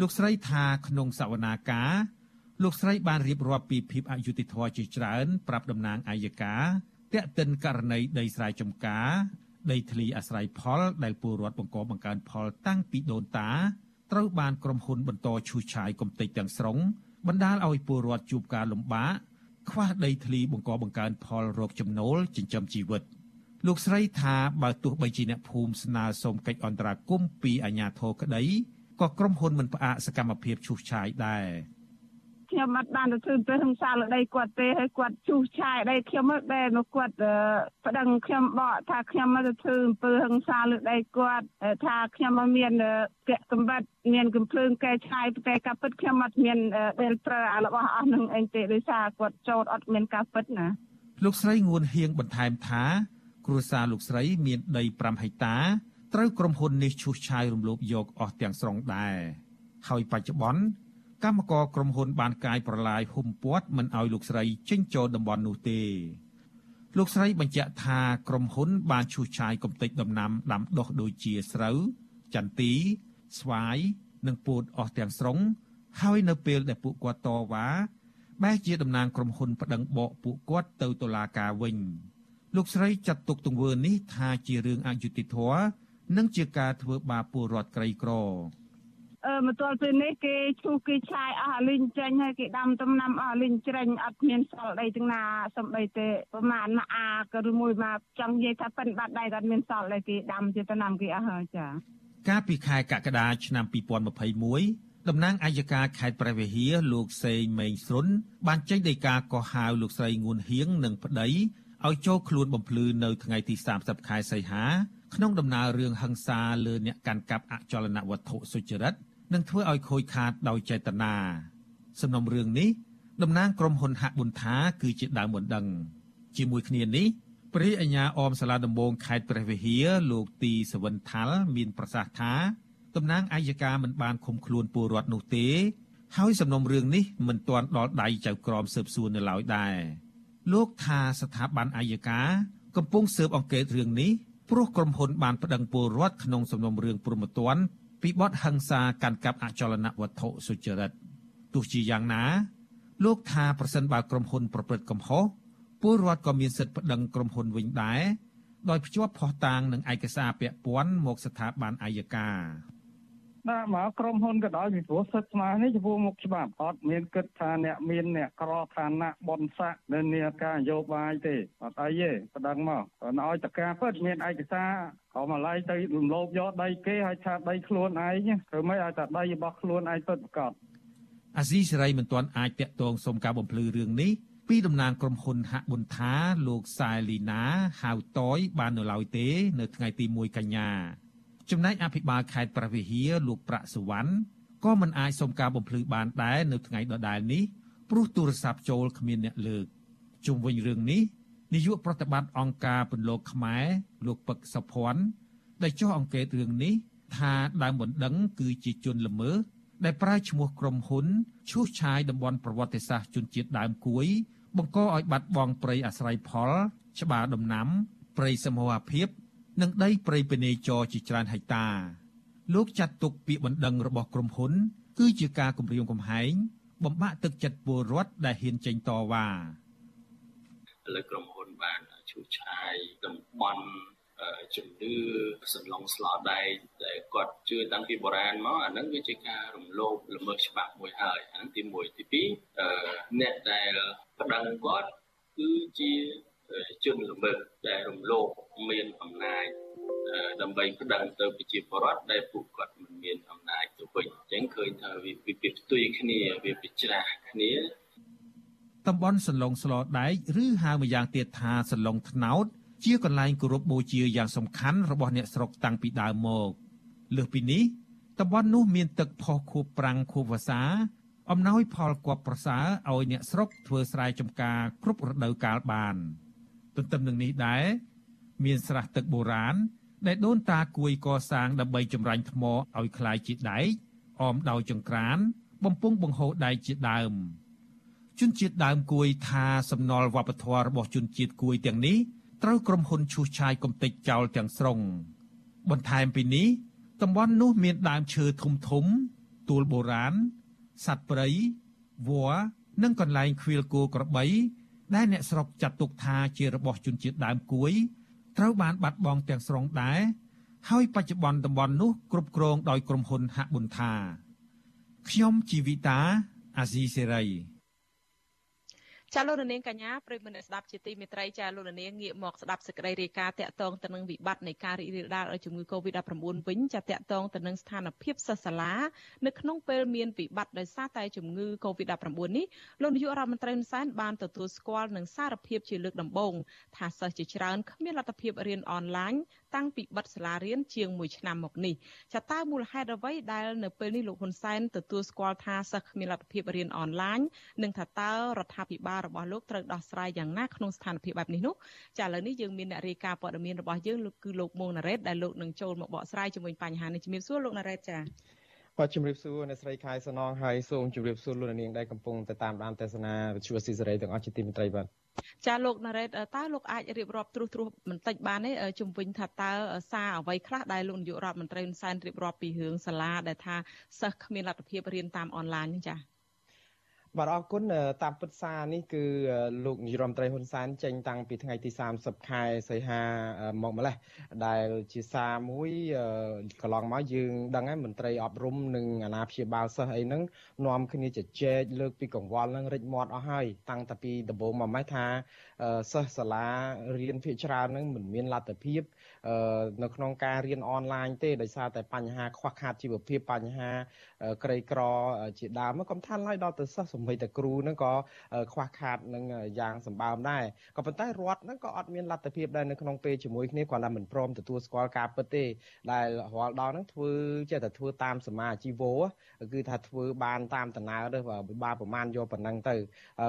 លោកស្រីថាក្នុងសវនាការលោកស្រីបានរៀបរាប់ពីភាពអយុត្តិធម៌ជាច្រើន ប្រាប់តំណាងអัยការ តាក់ទិនករណីដីស្រែចម្ការដីធ្លីអាស្រ័យផលដែលពលរដ្ឋបង្កបង្កើនផលតាំងពីដូនតាត្រូវបានក្រុមហ៊ុនបន្តឈូសឆាយកំទេចទាំងស្រុងបណ្ដាលឲ្យពលរដ្ឋជួបការលំបាកខ្វះដីធ្លីបង្កបង្កើនផលរកចំណូលចិញ្ចឹមជីវិតលោកស្រីថាបើទោះបីជាអ្នកភូមិស្នើសុំកិច្ចអន្តរាគមន៍ពីអាជ្ញាធរក្តីក៏ក្រុមហ៊ុនមិនផ្អាកសកម្មភាពឈូសឆាយដែរ ខ្ញុំអត់បានទៅធ្វើទៅក្នុងសាលដីគាត់ទេហើយគាត់ជុះឆាយដីខ្ញុំមកដែលមកគាត់ប្តឹងខ្ញុំបកថាខ្ញុំមកទៅធ្វើអំពើហិង្សាលើដីគាត់ថាខ្ញុំមកមានពាក់កំបិតមានកំភ្លើងកែឆាយតែការពិតខ្ញុំអត់មានដែលប្រើអារបស់អស់នឹងអីទេដោយសារគាត់ចោតអត់មានការពិតណាលោកស្រីងួនហៀងបន្ថែមថា គ្រួសារលោកស្រីមានដី5ហិកតាត្រូវក្រុមហ៊ុននេះឈូសឆាយរំលោភយកអស់ទាំងស្រុងដែរហើយបច្ចុប្បន្ន កម្មករក្រុមហ៊ុនបានកាយប្រឡាយហុំព័ទ្ធមិនឲ្យលោកស្រីចេញចូលតំបន់នោះទេលោកស្រីបញ្ជាក់ថាក្រុមហ៊ុនបានឈូសឆាយកំទេចដំណាំដាំដុះដូចជាស្រូវចន្ទី ស្វាយនិងពោតអស់ទាំងស្រុង ហើយនៅពេលដែលពួកគាត់តវ៉ាបែរជាតំណាងក្រុមហ៊ុនប្តឹងបកពួកគាត់ទៅតុលាការវិញលោកស្រីចាត់ទុកទង្វើនេះថាជារឿងអយុត្តិធម៌និងជាការធ្វើបាបពលរដ្ឋក្រីក្រអឺ មកទល់ពេលនេះគេឈូសគេឆាយអស់អាលីងចេញហើយគេដាំដំណាំអស់អាលីងច្រាញ់អត់មានសល់ដីទាំងណាសំដីទេប្រហែលមួយអាក៏ឬមួយមកចង់និយាយថាប៉ិនបាត់ដីតែអត់មានសល់ដីគេដាំជាដំណាំគេអស់ហើយចាកាលពីខែកក្កដាឆ្នាំ2021តំណាងអัยការខេត្តព្រះវិហារលោកសេងមេងស្រុនបានចេញដីកាកោះហៅលោកស្រីងួនហៀងនិងប្តីឲ្យចូលខ្លួនបំភ្លឺនៅថ្ងៃទី30ខែសីហាក្នុងដំណើររឿងហិង្សាលើអ្នកកាន់កាប់អចលនវត្ថុសុចរិត និងធ្វើឲ្យខូចខាតដោយចេតនាសំណុំរឿងនេះតំណាងក្រុមហ៊ុនហាក់ប៊ុនថាគឺជាដើមបណ្ដឹង ជាមួយគ្នានេះព្រះអញ្ញាអមសាលាដំបងខេត្តព្រះវិហារលោកទីសវិនថាល់មានប្រសាសន៍ថាតំណាងអាយកាមិនបានឃុំខ្លួនពលរដ្ឋនោះទេ ហើយសំណុំរឿងនេះមិនទាន់ដល់ដៃចៅក្រមស៊ើបសួរនៅឡើយដែរលោកថាស្ថាប័នអាយកាកំពុងស៊ើបអង្កេតរឿងនេះព្រោះក្រុមហ៊ុនបានប្តឹងពលរដ្ឋក្នុងសំណុំរឿងព្រហ្មទណ្ឌ ពីបទហិង្សាកាន់កាប់អចលនវត្ថុសុចរិតទោះជាយ៉ាងណា លោកថាប្រសិនបើក្រុមហ៊ុនប្រព្រឹត្តកំហុសពលរដ្ឋក៏មានសិទ្ធិប្តឹងក្រុមហ៊ុនវិញដែរដោយភ្ជាប់ភស្តុតាងនិងឯកសារពាក់ព័ន្ធមកស្ថាប័នអัยការ បាទមកក្រុមហ៊ុនក៏ដោយពីព្រោះសិទ្ធិស្មើនេះចំពោះមុខច្បាប់អត់មានគិតថាអ្នកមានអ្នកក្រឋានៈបនស័កនៅនាការនយោបាយទេអត់អីទេប្តឹងមកឲ្យតការពិតមានឯកសារក៏មកឡៃទៅរំលោភយកដីគេឲ្យថាដីខ្លួនឯងធ្វើម៉េចឲ្យតែដីរបស់ខ្លួនឯងពិតប្រាកដអាស៊ីសេរីមិនទាន់អាចតាក់ទងសុំការបំភ្លឺរឿងនេះពីតំណាងក្រុមហ៊ុនហាក់ប៊ុនថាលោកសែលីណាហៅតយបាននៅឡើយទេ នៅថ្ងៃទី1កញ្ញា ចំណែកអភិបាលខេត្តព្រះវិហារលោកប្រាក់សវណ្ណក៏មិនអាចសុំការបំភ្លឺបានដែរនៅថ្ងៃដដែលនេះព្រោះទូរស័ព្ទចូលគ្មានអ្នកលើកជុំវិញរឿងនេះនាយកប្រតិបត្តិអង្គការពន្លកខ្មែរលោកពឹកសុភ័ណ្ឌដែលចុះអង្កេតរឿងនេះថាដើមបណ្ដឹងគឺជាជនល្មើសដែលប្រើឈ្មោះក្រុមហ៊ុនឈូសឆាយតំបន់ប្រវត្តិសាស្ត្រជនជាតិដើមគួយបង្កឲ្យបាត់បង់ព្រៃអាស្រ័យផល ច្បារដំណាំព្រៃសមូហភាព និងដីព្រៃពេនេចរជាច្រើនហិកតា លោកចាត់ទុកពាក្យបណ្ដឹងរបស់ក្រុមហ៊ុន គឺជាការគំរាមកំហែងបំបាក់ទឹកចិត្តពលរដ្ឋដែលហ៊ានចេញតវ៉ាឥឡូវក្រុមហ៊ុនបានឈូសឆាយតំបន់ជំនឿសន្លងស្លោដែកដែលគាត់ជឿតាំងពីបុរាណមកអាហ្នឹងវាជាការរំលោភល្មើសច្បាប់មួយហើយអាហ្នឹងទី1ទី2អ្នកដែលប្តឹងគាត់គឺជា ជនល្មើសដែលរំលោភមានអំណាចដើម្បីប្តឹងទៅប្រជាពលរដ្ឋដែលពួកគាត់មិនមានអំណាចទៅវិញអញ្ចឹងឃើញថាវាពីផ្ទុយគ្នាវាពិច្រាស់គ្នាតំបន់សន្លងស្លដែកឬហៅម្យ៉ាងទៀតថាសន្លងថ្នោតជាកន្លែងគោរពបូជាយ៉ាងសំខាន់របស់អ្នកស្រុកតាំងពីដើមមកលើសពីនេះតំបន់នោះមានទឹកផុសខួបប្រាំងខួបវស្សា អំណោយផលគប់ប្រសើរឲ្យអ្នកស្រុកធ្វើស្រែចម្ការគ្រប់រដូវកាលបាន ទន្ទឹមនឹងនេះដែរមានស្រះទឹកបុរាណដែលដូនតាគួយកសាងដើម្បីចម្រាញ់ថ្មឲ្យคล้ายជាដែកអមដោយចង្ក្រាន បំពង់បង្ហូរដែកជាដើមជនជាតិដើមគួយថាសំណល់វប្បធម៌របស់ជនជាតិគួយទាំងនេះត្រូវក្រុមហ៊ុនឈូសឆាយកំទេចចោលទាំងស្រុងបន្ថែមពីនេះតំបន់នោះមានដើមឈើធំធំទួលបុរាណសត្វព្រៃវល្លិនិងកន្លែងខ្វៀលគោក្របី ដែលអ្នកស្រុកចាត់ទុកថាជារបស់ជនជាតិដើមគួយត្រូវបានបាត់បង់ទាំងស្រុងដែរហើយបច្ចុប្បន្នតំបន់នោះគ្រប់គ្រងដោយក្រុមហ៊ុនហាក់ប៊ុនថាខ្ញុំជីវិតាអាស៊ីសេរី ចាលោកនាងកញ្ញាប្រិយមិត្តស្ដាប់ជាទីមេត្រីចាលោកនាងងាកមកស្ដាប់សេចក្តីរាយការណ៍តាក់ទងទៅនឹងវិបត្តិនៃការរីករាលដាលជំងឺ Covid-19 វិញចាតាក់ទងទៅនឹងស្ថានភាពសិស្សសាលានៅក្នុងពេលមានវិបត្តិដោយសារតែជំងឺ Covid-19 នេះលោកនាយករដ្ឋមន្ត្រីហ៊ុនសែនបានទទួលស្គាល់នឹងសារភាពជាលើកដំបូងថាសិស្សជាច្រើនគ្មានលទ្ធភាពរៀនអនឡាញ តាំងពីបិទសាលារៀនជាង1ឆ្នាំមកនេះចាតើមូលហេតុអ្វីដែលនៅពេលនេះលោកហ៊ុនសែនទទួលស្គាល់ថាសិស្សគ្មានលទ្ធភាពរៀនអនឡាញនិងថាតើរដ្ឋាភិបាលរបស់លោកត្រូវដោះស្រាយយ៉ាងណាក្នុងស្ថានភាពបែបនេះនោះចាឥឡូវនេះយើងមានអ្នករាយការណ៍ព័ត៌មានរបស់យើងគឺលោកមុងណារ៉េតដែលលោកនឹងចូលមកបកស្រាយជាមួយបញ្ហានេះជំរាបសួរលោកណារ៉េតចាបាទជំរាបសួរអ្នកស្រីខែសនងហើយសូមជម្រាបសួរលោកនាងដែលកំពុងទៅតាមដានទស្សនាវិទ្យុស៊ីសេរីទាំងអស់ជាទីមេត្រីបាទ ចាលោកណារ៉េតតើលោកអាចរៀបរាប់ទ្រុសទ្រុសបន្តិចបានទេជំវិញថាតើសារអ្វីខ្លះដែលលោកនាយករដ្ឋមន្ត្រីហ៊ុនសែនរៀបរាប់ពីរឿងសាលាដែលថាសិស្សគ្មានលទ្ធភាពរៀនតាមអនឡាញចា៎ បាទអរគុណតាមពិតសារនេះគឺលោកនាយរដ្ឋមន្ត្រីហ៊ុនសែនចេញតាំងពីថ្ងៃទី30ខែសីហាមកម្លេះដែលជាសារមួយកន្លងមកយើងដឹងហើយមន្ត្រីអប់រំនិងអាណាព្យាបាលសិស្សអីហ្នឹងនាំគ្នាជជែកលើកពីកង្វល់ហ្នឹងរិចមាត់អស់ហើយតាំងតែពីដំបូងមកម៉េចថាសិស្សសាលារៀនភាគច្រើនហ្នឹងមិនមានលទ្ធភាព នៅក្នុងការរៀនអនឡាញទេដោយសារតែបញ្ហាខ្វះខាតជីវភាពបញ្ហាក្រីក្រជាដើមក៏ថាឡើយដល់ទៅសិស្សសម្បីតែគ្រូហ្នឹងក៏ខ្វះខាតនឹងយ៉ាងសម្បើមដែរក៏ប៉ុន្តែរដ្ឋហ្នឹងក៏អត់មានលទ្ធភាពដែរនៅក្នុងពេលជាមួយគ្នាគាត់តែមិនព្រមទទួលស្គាល់ការពិតទេដែលរាល់ដល់ហ្នឹងធ្វើចេះតែធ្វើតាមសមាជីវោគឺថាធ្វើបានតាមដំណើរទៅពិបាកប្រមាណយកប៉ុណ្ណឹងទៅ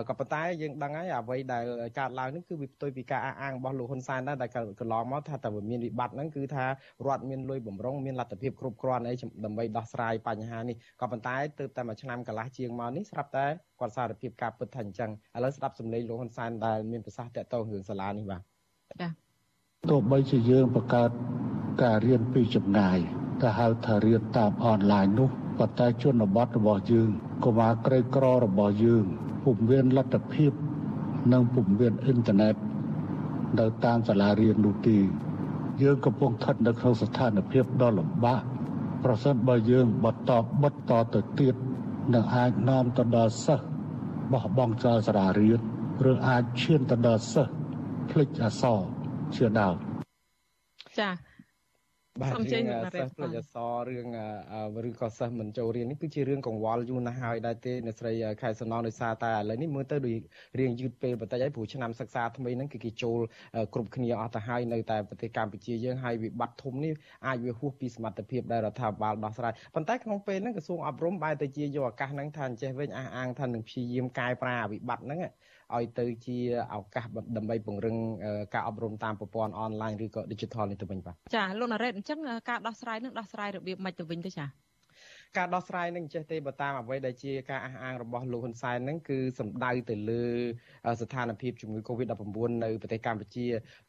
ក៏ប៉ុន្តែយើងដឹងហើយអ្វីដែលកើតឡើងនេះគឺវាផ្ទុយពីការអះអាងរបស់លោកហ៊ុនសែនដែរដែលកន្លងមកថាតែមានវិបត្តិហ្នឹងគឺថារដ្ឋមានលុយបំរុងមានលទ្ធភាពគ្រប់គ្រាន់អីដើម្បីដោះស្រាយបញ្ហានេះក៏ប៉ុន្តែទើបតែមួយឆ្នាំកន្លះជាងមកនេះស្រាប់តែគាត់សារភាពការពិតថាអញ្ចឹងឥឡូវស្ដាប់សម្លេងលោកហ៊ុនសែនដែលមានប្រសាសន៍តាក់ទងរឿងសាលានេះបាទចា៎ទោះបីជាយើងបង្កើតការរៀនពីចម្ងាយតែហៅថារៀនតាមអនឡាញនោះប៉ុន្តែជនបទរបស់យើងកុមារក្រីក្ររបស់យើងពុំមានលទ្ធភាព និងពុំមានអ៊ីនធឺណិតនៅតាមសាលារៀននោះទេ យើងកំពុងស្ថិតនៅក្នុងស្ថានភាពដ៏លំបាកប្រសិនបើយើងបន្តបិទតទៅទៀតនឹងអាចនាំទៅដល់សិស្សបោះបង់ចោលសាលារៀនឬអាចឈានទៅដល់សិស្សភ្លេចអក្សរជាដើមចា៎ បាទរឿងសិស្សផ្លិចអសរឿងឬក៏សិស្សមិនចូលរៀននេះគឺជារឿងកង្វល់យូរណាស់ហើយដែរទេអ្នកស្រីខែសំណងដោយសារតែឥឡូវនេះមើលទៅដូចរៀងយឺតពេលបន្តិចហើយព្រោះឆ្នាំសិក្សាថ្មីហ្នឹងគឺគេចូលគ្រប់គ្នាអស់ទៅហើយនៅតែប្រទេសកម្ពុជាយើងហើយវិបត្តិធំនេះអាចវាហួសពីសមត្ថភាពដែលរដ្ឋាភិបាលដោះស្រាយប៉ុន្តែក្នុងពេលហ្នឹងក្រសួងអប់រំបែរទៅជាយកឱកាសហ្នឹងថាអញ្ចេះវិញអះអាងថានឹងព្យាយាមកែប្រែវិបត្តិហ្នឹង ឲ្យទៅជាឱកាសដើម្បីពង្រឹងការអប់រំតាមប្រព័ន្ធអនឡាញឬក៏ digital នេះទៅវិញបាទចាលោកណារ៉េតអញ្ចឹងការដោះស្រាយនឹងដោះស្រាយរបៀបម៉េចទៅវិញទៅចា ការដោះស្រាយនឹងចេះទេបើតាមអ្វីដែលជាការអះអាងរបស់លោកហ៊ុនសែនហ្នឹងគឺសំដៅទៅលើស្ថានភាពជំងឺ Covid-19 នៅប្រទេសកម្ពុជា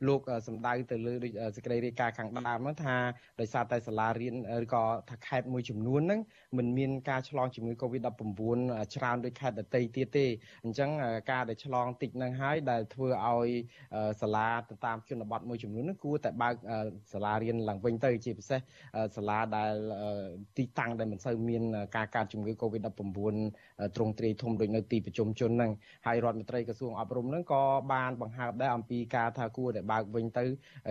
លោកសំដៅទៅលើដូចសេចក្តីរាយការណ៍ខាងដើមហ្នឹងថាដោយសារតែសាលារៀនឬក៏ថាខេត្តមួយចំនួនហ្នឹងមិនមានការឆ្លងជំងឺ Covid-19 ច្រើនដូចខេត្តដទៃទៀតទេអញ្ចឹងការដែលឆ្លងតិចហ្នឹងហើយដែលធ្វើឲ្យសាលាទៅតាមជនបទមួយចំនួនហ្នឹងគួរតែបើកសាលារៀនឡើងវិញទៅជាពិសេសសាលាដែលទីតាំងដែលមិនសូវមានការកើតជំងឺ Covid-19 ទ្រង់ទ្រាយធំដូចនៅទីប្រជុំជនហ្នឹងហើយរដ្ឋមន្ត្រីក្រសួងអប់រំហ្នឹងក៏បានបង្ហើបដែរអំពីការថាគួរតែបើកវិញទៅ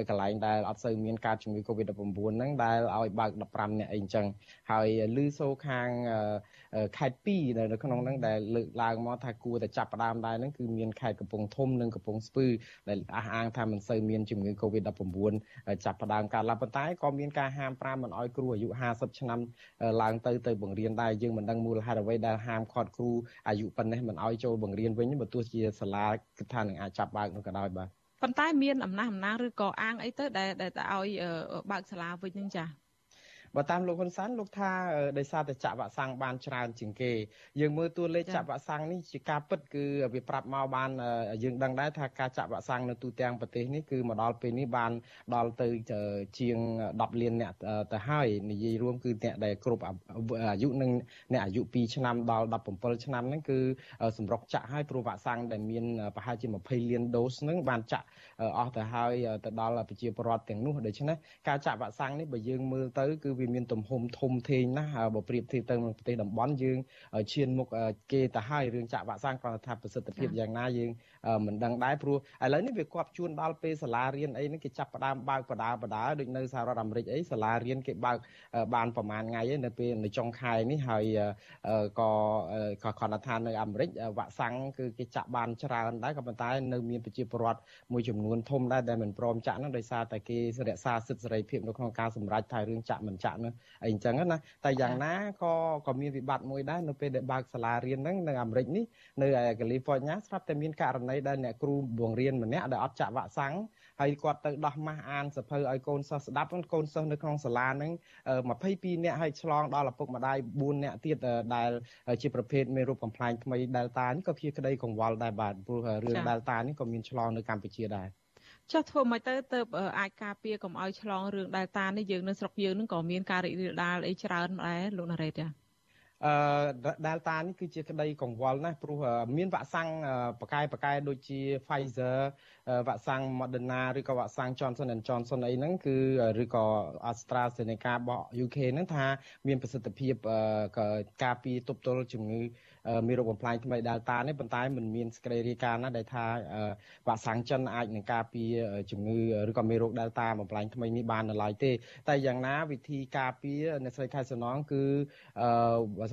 កន្លែងដែលអត់សូវមានការជំងឺ Covid-19 ហ្នឹងដែលឲ្យបើក15នាក់អីអញ្ចឹងហើយលឺសូខាងខេត្ត2នៅក្នុងហ្នឹងដែលលើកឡើងមកថាគួរតែចាប់ផ្ដើមដែរហ្នឹងគឺមានខេត្តកំពង់ធំនិងកំពង់ស្ពឺដែលអះអាងថាមិនសូវមានជំងឺ Covid-19 ចាប់ផ្ដើមកើតឡើងប៉ុន្តែក៏មានការហាមប្រាមមិនឲ្យគ្រូអាយុ50ឆ្នាំឡើងទៅទៅបង្រៀនដែរយើងមិនដឹងមូលហេតុអ្វីដែលហាមឃាត់គ្រូអាយុប៉ុណ្ណេះមិនឲ្យចូលបង្រៀនវិញបើទោះជាសាលាគិតថានឹងអាចចាប់បើកនោះក៏ដោយបាទប៉ុន្តែមានអំណះអំណាងឬក៏អាងអីទៅដែលដែលឲ្យបើកសាលាវិញនឹងចា៎ បើតាមលោកហ៊ុនសែនលោកថាដោយសារតែចាក់វ៉ាក់សាំងបានច្រើនជាងគេ យើងមើលតួលេខចាក់វ៉ាក់សាំងនេះជាការពិតគឺវាប្រាប់មកបានយើងដឹងដែរថាការចាក់វ៉ាក់សាំងនៅទូទាំងប្រទេសនេះគឺមកដល់ពេលនេះបានដល់ទៅជាង10លានអ្នកទៅហើយនិយាយរួមគឺអ្នកដែលគ្រប់អាយុនិងអ្នកអាយុ2ឆ្នាំដល់17ឆ្នាំហ្នឹងគឺសម្រុកចាក់ហើយព្រោះវ៉ាក់សាំងដែលមានប្រហែលជា20លានដូសហ្នឹងបានចាក់អស់ទៅហើយទៅដល់ប្រជាពលរដ្ឋទាំងនោះដូច្នេះការចាក់វ៉ាក់សាំងនេះបើយើងមើលទៅគឺវាមានទំហំធំធេងណាស់បើប្រៀបធៀបទៅនឹងប្រទេសតំបន់យើងឈានមុខគេទៅហើយរឿងចាក់វ៉ាក់សាំងគ្រាន់តែថាប្រសិទ្ធភាពយ៉ាងណាយើងមិនដឹងដែរព្រោះឥឡូវនេះវាគាត់ជួនដល់ពេលសាលារៀនអីហ្នឹងគេចាប់ផ្ដើមបើកបដាបដាដូចនៅសហរដ្ឋអាមេរិកអីសាលារៀនគេបើកបានប្រហែលថ្ងៃឯនៅពេលនៅចុងខែនេះហើយក៏ក៏គាត់ថានៅអាមេរិកវ៉ាក់សាំងគឺគេចាក់បានច្រើនដែរក៏ប៉ុន្តែនៅមានប្រជាពលរដ្ឋមួយចំនួនធំដែរដែលមិនព្រមចាក់ហ្នឹងដោយសារតែគេរក្សាសិទ្ធិសេរីភាពនៅក្នុងការសម្រេចថារឿងចាក់មិនចាក់ហ្នឹងអីអញ្ចឹងណាតែយ៉ាងណាក៏ក៏មានវិបត្តិមួយដែរនៅពេលដែលបើកសាលារៀនហ្នឹងនៅអាមេរិកនេះនៅកាលីហ្វ័រញ៉ាស្រាប់តែមានករណីដែលអ្នកគ្រូបង្រៀនម្នាក់ដែលអត់ចាក់វ៉ាក់សាំងហើយគាត់ទៅដោះម៉ាស់អានសភៅឲ្យកូនសិស្សស្ដាប់កូនសិស្សនៅក្នុងសាលាហ្នឹង22នាក់ហើយឆ្លងដល់ឪពុកម្ដាយ4នាក់ទៀតដែលជាប្រភេទមេរោគកំ pl ែងថ្មី Delta នេះក៏ជាក្តីកង្វល់ដែរបាទព្រោះរឿង Delta នេះក៏មានឆ្លងនៅកម្ពុជាដែរ ចុះធ្វើមិនទៅទៅអាចការពារកុំឲ្យឆ្លងរឿង Delta នេះយើងនៅស្រុកយើងនឹងក៏មានការរីករាលដាលអីច្រើនដែរលោកណារ៉េតចា អឺ Delta នេះគឺជាក្តីកង្វល់ណាស់ព្រោះមានវ៉ាក់សាំងប្រកែប្រកែដូចជា Pfizer វ៉ាក់សាំង Moderna ឬក៏វ៉ាក់សាំង Johnson Johnson អីហ្នឹងគឺឬក៏ AstraZeneca របស់ UK ហ្នឹងថាមានប្រសិទ្ធភាពការពារទប់ទល់ជំងឺមានរោគបំផ្លាញថ្មី Delta នេះប៉ុន្តែมันមានសេចក្តីរាយការណ៍ណាដែលថាវ៉ាក់សាំងចិនអាចនឹងការពារជំងឺឬក៏មេរោគ Delta បំផ្លាញថ្មីនេះបាននៅឡើយទេ តែយ៉ាងណាវិធីការពារអ្នកស្រីខែសំណងគឺ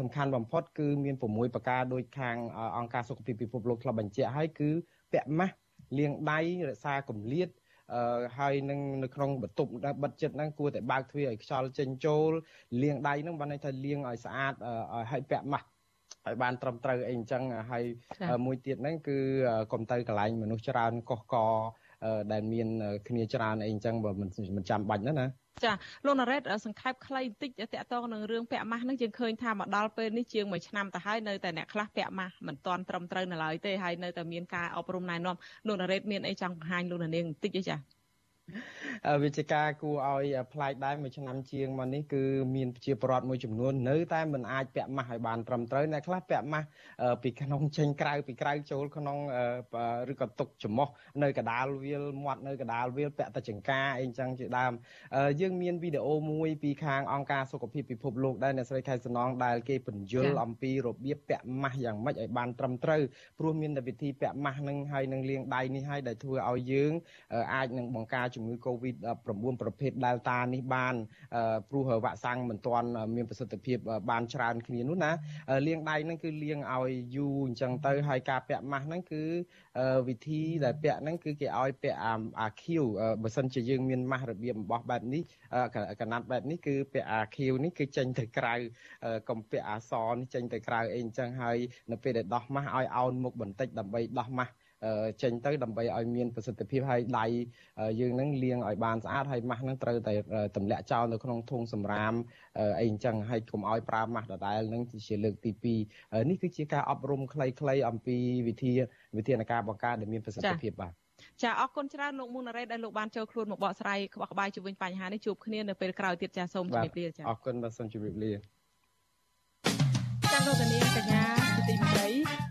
សំខាន់បំផុតគឺមាន6ប្រការដោយខាងអង្គការសុខភាពពិភពលោកធ្លាប់បញ្ជាក់ហើយគឺពាក់ម៉ាស់លាងដៃរក្សាកម្លៀតអឺហើយនឹងនៅក្នុងបន្ទប់បិទចិត្តហ្នឹងគួរតែបើកទ្វារឲ្យខ្យល់ចេញចូលលាងដៃហ្នឹងបានន័យថាលាងឲ្យស្អាតឲ្យពាក់ម៉ាស់ឲ្យបានត្រឹមត្រូវអីអញ្ចឹងហើយមួយទៀតហ្នឹងគឺកុំទៅកន្លែងមនុស្សច្រើនកុសកដែលមានគ្នាច្រើនអីអញ្ចឹងបើមិនចាំបាច់ណាណា ចាលោកណារ៉េតសង្ខេបខ្លីបន្តិចតកតងនឹងរឿងពាក់ម៉ាស់ហ្នឹងយើងឃើញថាមកដល់ពេលនេះជាងមួយឆ្នាំទៅហើយនៅតែអ្នកខ្លះពាក់ម៉ាស់មិនទាន់ត្រឹមត្រូវនៅឡើយទេហើយនៅតែមានការអប់រំណែនាំលោកណារ៉េតមានអីចង់បង្ហាញលោកនាងបន្តិចទេចា វិជ្ជការគួរឲ្យប្លែកដែរមួយឆ្នាំជាងមកនេះគឺមានប្រជាពលរដ្ឋមួយចំនួននៅតែមិនអាចពាក់ម៉ាស់ឲ្យបានត្រឹមត្រូវអ្នកខ្លះពាក់ម៉ាស់ពីក្នុងចេញក្រៅពីក្រៅចូលក្នុងឬក៏ទុកច្រមុះនៅកដាលវាលមាត់នៅកដាលវាលពាក់តែចង្ការអីចឹងជាដើមយើងមានវីដេអូមួយពីខាងអង្គការសុខភាពពិភពលោកដែរអ្នកស្រីខែសំណងដែលគេបញ្យល់អំពីរបៀបពាក់ម៉ាស់យ៉ាងម៉េចឲ្យបានត្រឹមត្រូវព្រោះមានតែវិធីពាក់ម៉ាស់នឹងហើយនឹងលាងដៃនេះហើយដែលធ្វើឲ្យយើងអាចនឹងបង្ការជំងឺ Covid-19 ប្រភេទ Delta នេះបានព្រោះវ៉ាក់សាំងមិនទាន់មានប្រសិទ្ធភាពបានច្រើនគ្នានោះណាលាងដៃហ្នឹងគឺលាងឲ្យយូរអញ្ចឹងទៅហើយការពាក់ម៉ាស់ហ្នឹងគឺវិធីដែលពាក់ហ្នឹងគឺគេឲ្យពាក់អាខៀវបើសិនជាយើងមានម៉ាស់របៀបរបស់បែបនេះកណាត់បែបនេះគឺពាក់អាខៀវនេះគឺចេញទៅក្រៅកុំពាក់អាសនេះចេញទៅក្រៅអីអញ្ចឹងហើយនៅពេលដែលដោះម៉ាស់ឲ្យអោនមុខបន្តិចដើម្បីដោះម៉ាស់ ចេញទៅដើម្បីឲ្យមានប្រសិទ្ធភាពហើយដៃយើងនឹងលាងឲ្យបានស្អាតហើយម៉ាស់នឹងត្រូវតែទម្លាក់ចោលនៅក្នុងធុងសម្រាមអីអញ្ចឹងហើយកុំឲ្យប្រើម៉ាស់ដដែលនឹងជាលើកទី2នេះគឺជាការអប់រំខ្លីៗអំពីវិធីវិធានការបង្ការដែលមានប្រសិទ្ធភាពបាទចាអរគុណច្រើនលោកមុនរ៉េដែលលោកបានចូលខ្លួនមកបកស្រាយក្បោះក្បាយជុំវិញបញ្ហានេះជួបគ្នានៅពេលក្រោយទៀតចាសូមជម្រាបលាចាអរគុណបាទសូមជម្រាបលាចាលោកនាងកញ្ញាជាទីមេត្រី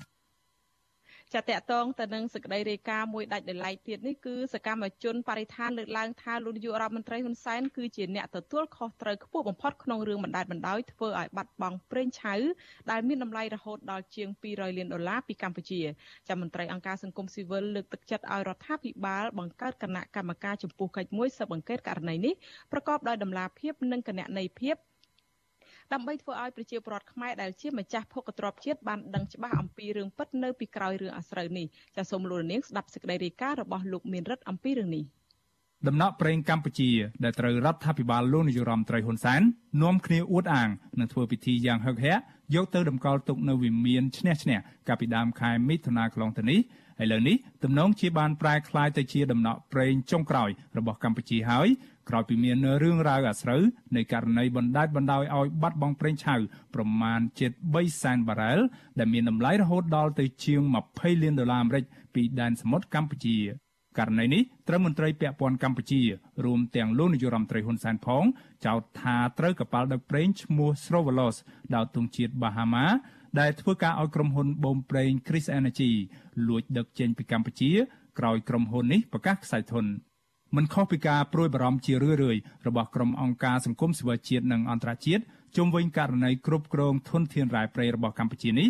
ចាតកតងទៅនឹងសេចក្តីរាយការណ៍មួយដាច់ដោយឡែកទៀតនេះគឺសកម្មជនបរិស្ថានលើកឡើងថាលោកនាយករដ្ឋមន្ត្រីហ៊ុនសែនគឺជាអ្នកទទួលខុសត្រូវខ្ពស់បំផុតក្នុងរឿងបណ្ដាច់បណ្ដោយធ្វើឲ្យបាត់បង់ប្រេងឆៅដែលមានតម្លៃរហូតដល់ជាង200លានដុល្លារពីកម្ពុជាចាមន្ត្រីអង្គការសង្គមស៊ីវិលលើកទឹកចិត្តឲ្យរដ្ឋាភិបាលបង្កើតគណៈកម្មការចំពោះកិច្ចមួយស៊ើបអង្កេតករណីនេះប្រកបដោយតម្លាភាពនិងគណនេយ្យភាព ដើម្បីធ្វើឲ្យប្រជាពលរដ្ឋខ្មែរដែលជាម្ចាស់ភោគទ្រព្យជាតិបានដឹងច្បាស់អំពីរឿងពិតនៅពីក្រោយរឿងអាស្រូវនេះចាសសូមលោកនាងស្ដាប់សេចក្តីរាយការណ៍របស់លោកមានរិទ្ធអំពីរឿងនេះដំណក់ប្រេងកម្ពុជាដែលត្រូវរដ្ឋាភិបាលលោកនាយរដ្ឋមន្ត្រីហ៊ុនសែននាំគ្នាអួតអាងនិងធ្វើពិធីយ៉ាងហឹកហាក់យកទៅតម្កល់ទុកនៅវិមានឈ្នះឈ្នះកាលពីដើមខែមិថុនាកន្លងទៅនេះឥឡូវនេះទំនងជាបានប្រែក្លាយទៅជាដំណក់ប្រេងចុងក្រោយរបស់កម្ពុជាហើយ ក្រោយពីមានរឿងរ៉ាវអាស្រូវនៃករណីបណ្ដាច់បណ្ដោយឲ្យបាត់បង់ប្រេងឆៅប្រមាណជិត3សែនបារ៉ែលដែលមានតម្លៃរហូតដល់ទៅជាង20លានដុល្លារអាមេរិកពីដែនសមុទ្រកម្ពុជាករណីនេះត្រូវមន្ត្រីពាក់ព័ន្ធកម្ពុជារួមទាំងលោកនាយរដ្ឋមន្ត្រីហ៊ុនសែនផងចោទថាត្រូវកប៉ាល់ដឹកប្រេងឈ្មោះ Srovalos ដោយទង់ជាតិ Bahama ដែលធ្វើការឲ្យក្រុមហ៊ុនបូមប្រេង Chris Energy លួចដឹកចេញពីកម្ពុជា ក្រោយក្រុមហ៊ុននេះប្រកាសខ្សែធន មិនខុសពីការប្រួយបារម្ភជារឿយៗរបស់ក្រុមអង្គការសង្គមស៊ីវិលជាតិនិងអន្តរជាតិជុំវិញករណីគ្រប់គ្រងធនធានរ៉ែព្រៃរបស់កម្ពុជានេះ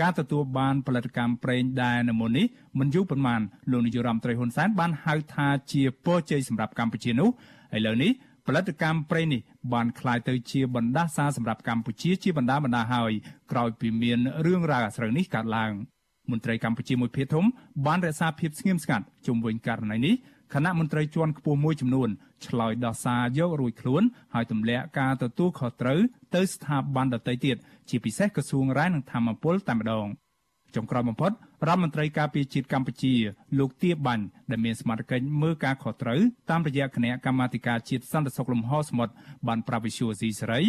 ការទទួលបានផលិតកម្មប្រេងដែលនៅមុននេះមិនយូរប៉ុន្មានលោកនាយរដ្ឋមន្ត្រីហ៊ុនសែនបានហៅថាជាពរជ័យសម្រាប់កម្ពុជានោះឥឡូវនេះផលិតកម្មប្រេងនេះបានក្លាយទៅជាបណ្ដាសាសម្រាប់កម្ពុជាជាបណ្ដាបណ្ដាហើយក្រោយពីមានរឿងរ៉ាវអាស្រូវនេះកើតឡើងមន្ត្រីកម្ពុជាមួយភាគធំបានរក្សាភាពស្ងៀមស្ងាត់ជុំវិញករណីនេះ គណៈមន្ត្រីជាន់ខ្ពស់មួយចំនួនឆ្លើយដោះសារយករួចខ្លួនហើយទម្លាក់ការទទួលខុសត្រូវទៅស្ថាប័នដទៃទៀតជាពិសេសក្រសួងរាយនឹងធម្មពលតែម្ដងចុងក្រោយបំផុតរដ្ឋមន្ត្រីការពារជាតិកម្ពុជាលោកទៀបាញ់ដែលមានសមត្ថកិច្ចមើលការខុសត្រូវតាមរយៈគណៈកម្មាធិការជាតិសន្តិសុខលំហសមុទ្របានប្រាប់វិសុយស៊ីសេរី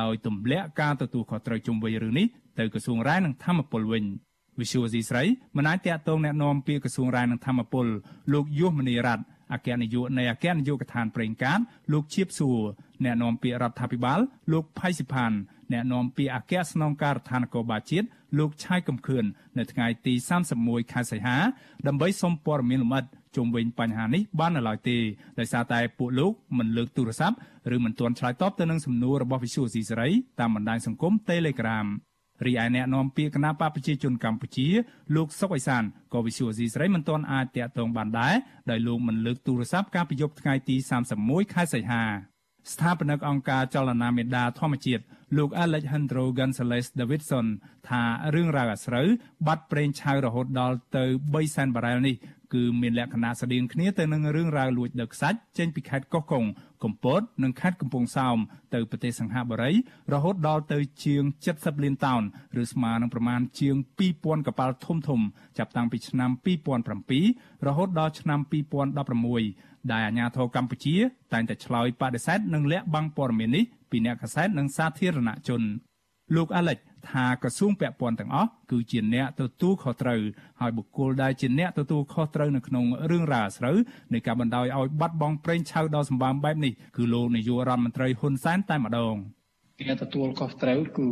ដោយទម្លាក់ការទទួលខុសត្រូវជុំវិញរឿងនេះទៅក្រសួងរាយនឹងធម្មពលវិញ។ វិសុវស៊ីស្រីមិនអាចតាក់ទងแนะនាំពីក្រសួងរាយនឹងធម្មពលលោកយុះមនីរតអគ្គនាយកនៃអគ្គនាយកដ្ឋានប្រេងកាតលោកជៀបសួរអ្នកនាំពាក្យរដ្ឋាភិបាលលោកផៃសិផានអ្នកនាំពាក្យអគ្គស្នងការដ្ឋាននគរបាលជាតិលោកឆាយកំខឿននៅថ្ងៃទី31ខែសីហាដើម្បីសុំព័ត៌មានលម្អិតជុំវិញបញ្ហានេះបាននៅឡើយទេដោយសារតែពួកលោកមិនលើកទូរស័ព្ទឬមិនទាន់ឆ្លើយតបទៅនឹងសំណួររបស់វិសុយស៊ីសេរីតាមបណ្ដាញសង្គម Telegram រីឯអ្នកនាំពាក្យគណៈបកប្រជាជនកម្ពុជាលោកសុកអេសានក៏វិសុវស៊ីស្រីមិនទាន់អាចតាក់ទងបានដែរដោយលោកមិនលើកទូរស័ព្ទកាលពីយប់ថ្ងៃទី31ខែសីហាស្ថាបនិកអង្គការចលនាមេដាធម្មជាតិលោក Alejandro Gonzalez Davidson ថារឿងរ៉ាវអាស្រូវបាត់ប្រេងឆៅរហូតដល់ទៅ3សែនបារ៉ែលនេះ គឺមានលក្ខណៈស្តៀងគ្នាទៅនឹងរឿងរ៉ាវលួចដឹកខ្សាច់ចេញពីខេត្តកោះកុងកំពត និងខេត្តកំពង់សោមទៅប្រទេសសង្ហបុរីរហូតដល់ទៅជាង70លានតោនឬស្មើនឹងប្រមាណជាង2000កប៉ាល់ធំធំចាប់តាំងពីឆ្នាំ2007រហូតដល់ឆ្នាំ2016ដែលអាជ្ញាធរកម្ពុជា តែងតែឆ្លើយបដិសេធនិងលាក់បាំងព័ត៌មាននេះពីអ្នកកាសែតនិងសាធារណជនលោកអាឡិច ថាក្រសួងពាក់ព័ន្ធទាំងអស់គឺជាអ្នកទទួលខុសត្រូវហើយបុគ្គលដែលជាអ្នកទទួលខុសត្រូវនៅក្នុងរឿងរ៉ាវអាស្រូវនៃការបណ្ដោយឲ្យបាត់បង់ប្រេងឆៅដ៏សម្បើមបែបនេះគឺលោកនាយករដ្ឋមន្ត្រីហ៊ុនសែនតែម្ដងគេទទួលខុសត្រូវគឺ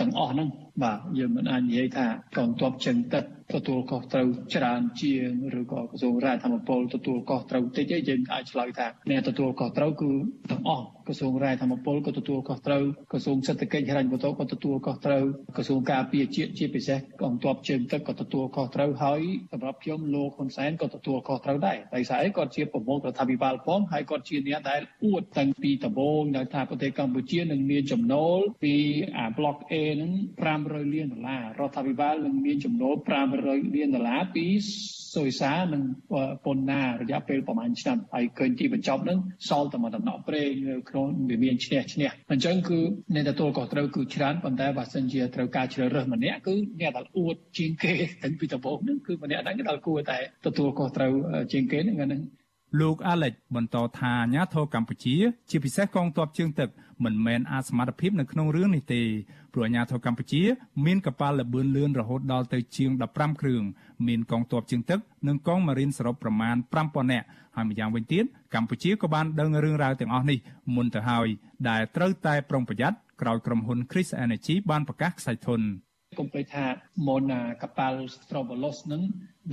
ទាំងអស់ហ្នឹងបាទយើងមិនអាចនិយាយថាកងទ័ពចិនទឹក ទទួលខុសត្រូវច្រើនជាងឬក៏ក្រសួងរាជធម្មពលទទួលខុសត្រូវតិចទេយើងអាចឆ្លើយថាអ្នកទទួលខុសត្រូវគឺទាំងអស់ក្រសួងរាយធម្មពលក៏ទទួលខុសត្រូវក្រសួងសេដ្ឋកិច្ចហិរញ្ញវត្ថុក៏ទទួលខុសត្រូវក្រសួងការពារជាតិជាពិសេសកងទ័ពជើងទឹកក៏ទទួលខុសត្រូវហើយសម្រាប់ខ្ញុំលោកហ៊ុនសែនក៏ទទួលខុសត្រូវដែរដោយសារអីគាត់ជាប្រមុខរដ្ឋាភិបាលផងហើយគាត់ជាអ្នកដែលអួតតាំងពីដំបូងនៅថាប្រទេសកម្ពុជានឹងមានចំណូលពីអា block A នឹង500លានដុល្លាររដ្ឋាភិបាលនឹងមានចំណូល700លានដុល្លារពីសុយសានិងប៉ុនណារយៈពេលប្រហែលឆ្នាំហើយឃើញទីបញ្ចប់នឹងសល់តែមួយដំណក់ប្រេងនៅក្នុងវាមានឈ្នះឈ្នះអញ្ចឹងគឺអ្នកទទួលខុសត្រូវគឺច្រើនប៉ុន្តែបើសិនជាត្រូវការជ្រើសរើសម្នាក់គឺអ្នកដែលអួតជាងគេទាំងពីដំបូងនឹងគឺម្នាក់ហ្នឹងដែលគួរតែទទួលខុសត្រូវជាងគេហ្នឹងហ្នឹងលោកអាឡិចបន្តថាអាញាធរកម្ពុជា ជាពិសេសកងទ័ពជើងទឹកមិនមែនអាចសមត្ថភាពនៅក្នុងរឿងនេះទេ ព្រោះអាញាធរកម្ពុជា មានកប៉ាល់លបឿនលឿនរហូតដល់ទៅជាង15គ្រឿងមានកងទ័ពជើងទឹកនិងកងម៉ារីនសរុបប្រមាណ5000នាក់ហើយម្យ៉ាងវិញទៀតកម្ពុជាក៏បានដឹងរឿងរ៉ាវទាំងអស់នេះមុនទៅហើយដែលត្រូវតែប្រុងប្រយ័ត្នក្រោយក្រុមហ៊ុន Chris Energy បានប្រកាសខ្សែធនកុំភ្លេចថាមុនកប៉ាល់ Strovolos នឹង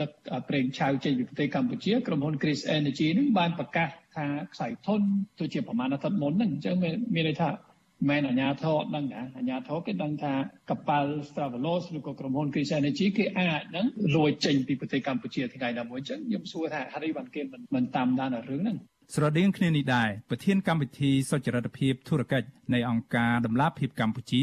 ដឹកប្រេងឆៅចេញពីប្រទេសកម្ពុជាក្រុមហ៊ុន Chris Energy នឹងបានប្រកាសថាខ្សែធនទៅជាប្រមាណអាទិត្យមុនហ្នឹងអញ្ចឹងមានន័យថា មែនអាញាធរដឹងថាអាញាធរគេដឹងថាកប៉ាល់ Stravelos ឬក៏ក្រុមហ៊ុន Chris Energy គេអាចនឹងលួចចេញពីប្រទេសកម្ពុជាថ្ងៃណាមួយអញ្ចឹងខ្ញុំសួរថាហេតុអីបានគេមិនតាមដានរឿងហ្នឹងស្រដៀងគ្នានេះដែរប្រធានកម្មវិធីសុចរិតភាពធុរកិច្ចនៃអង្គការដំឡាភិបកម្ពុជា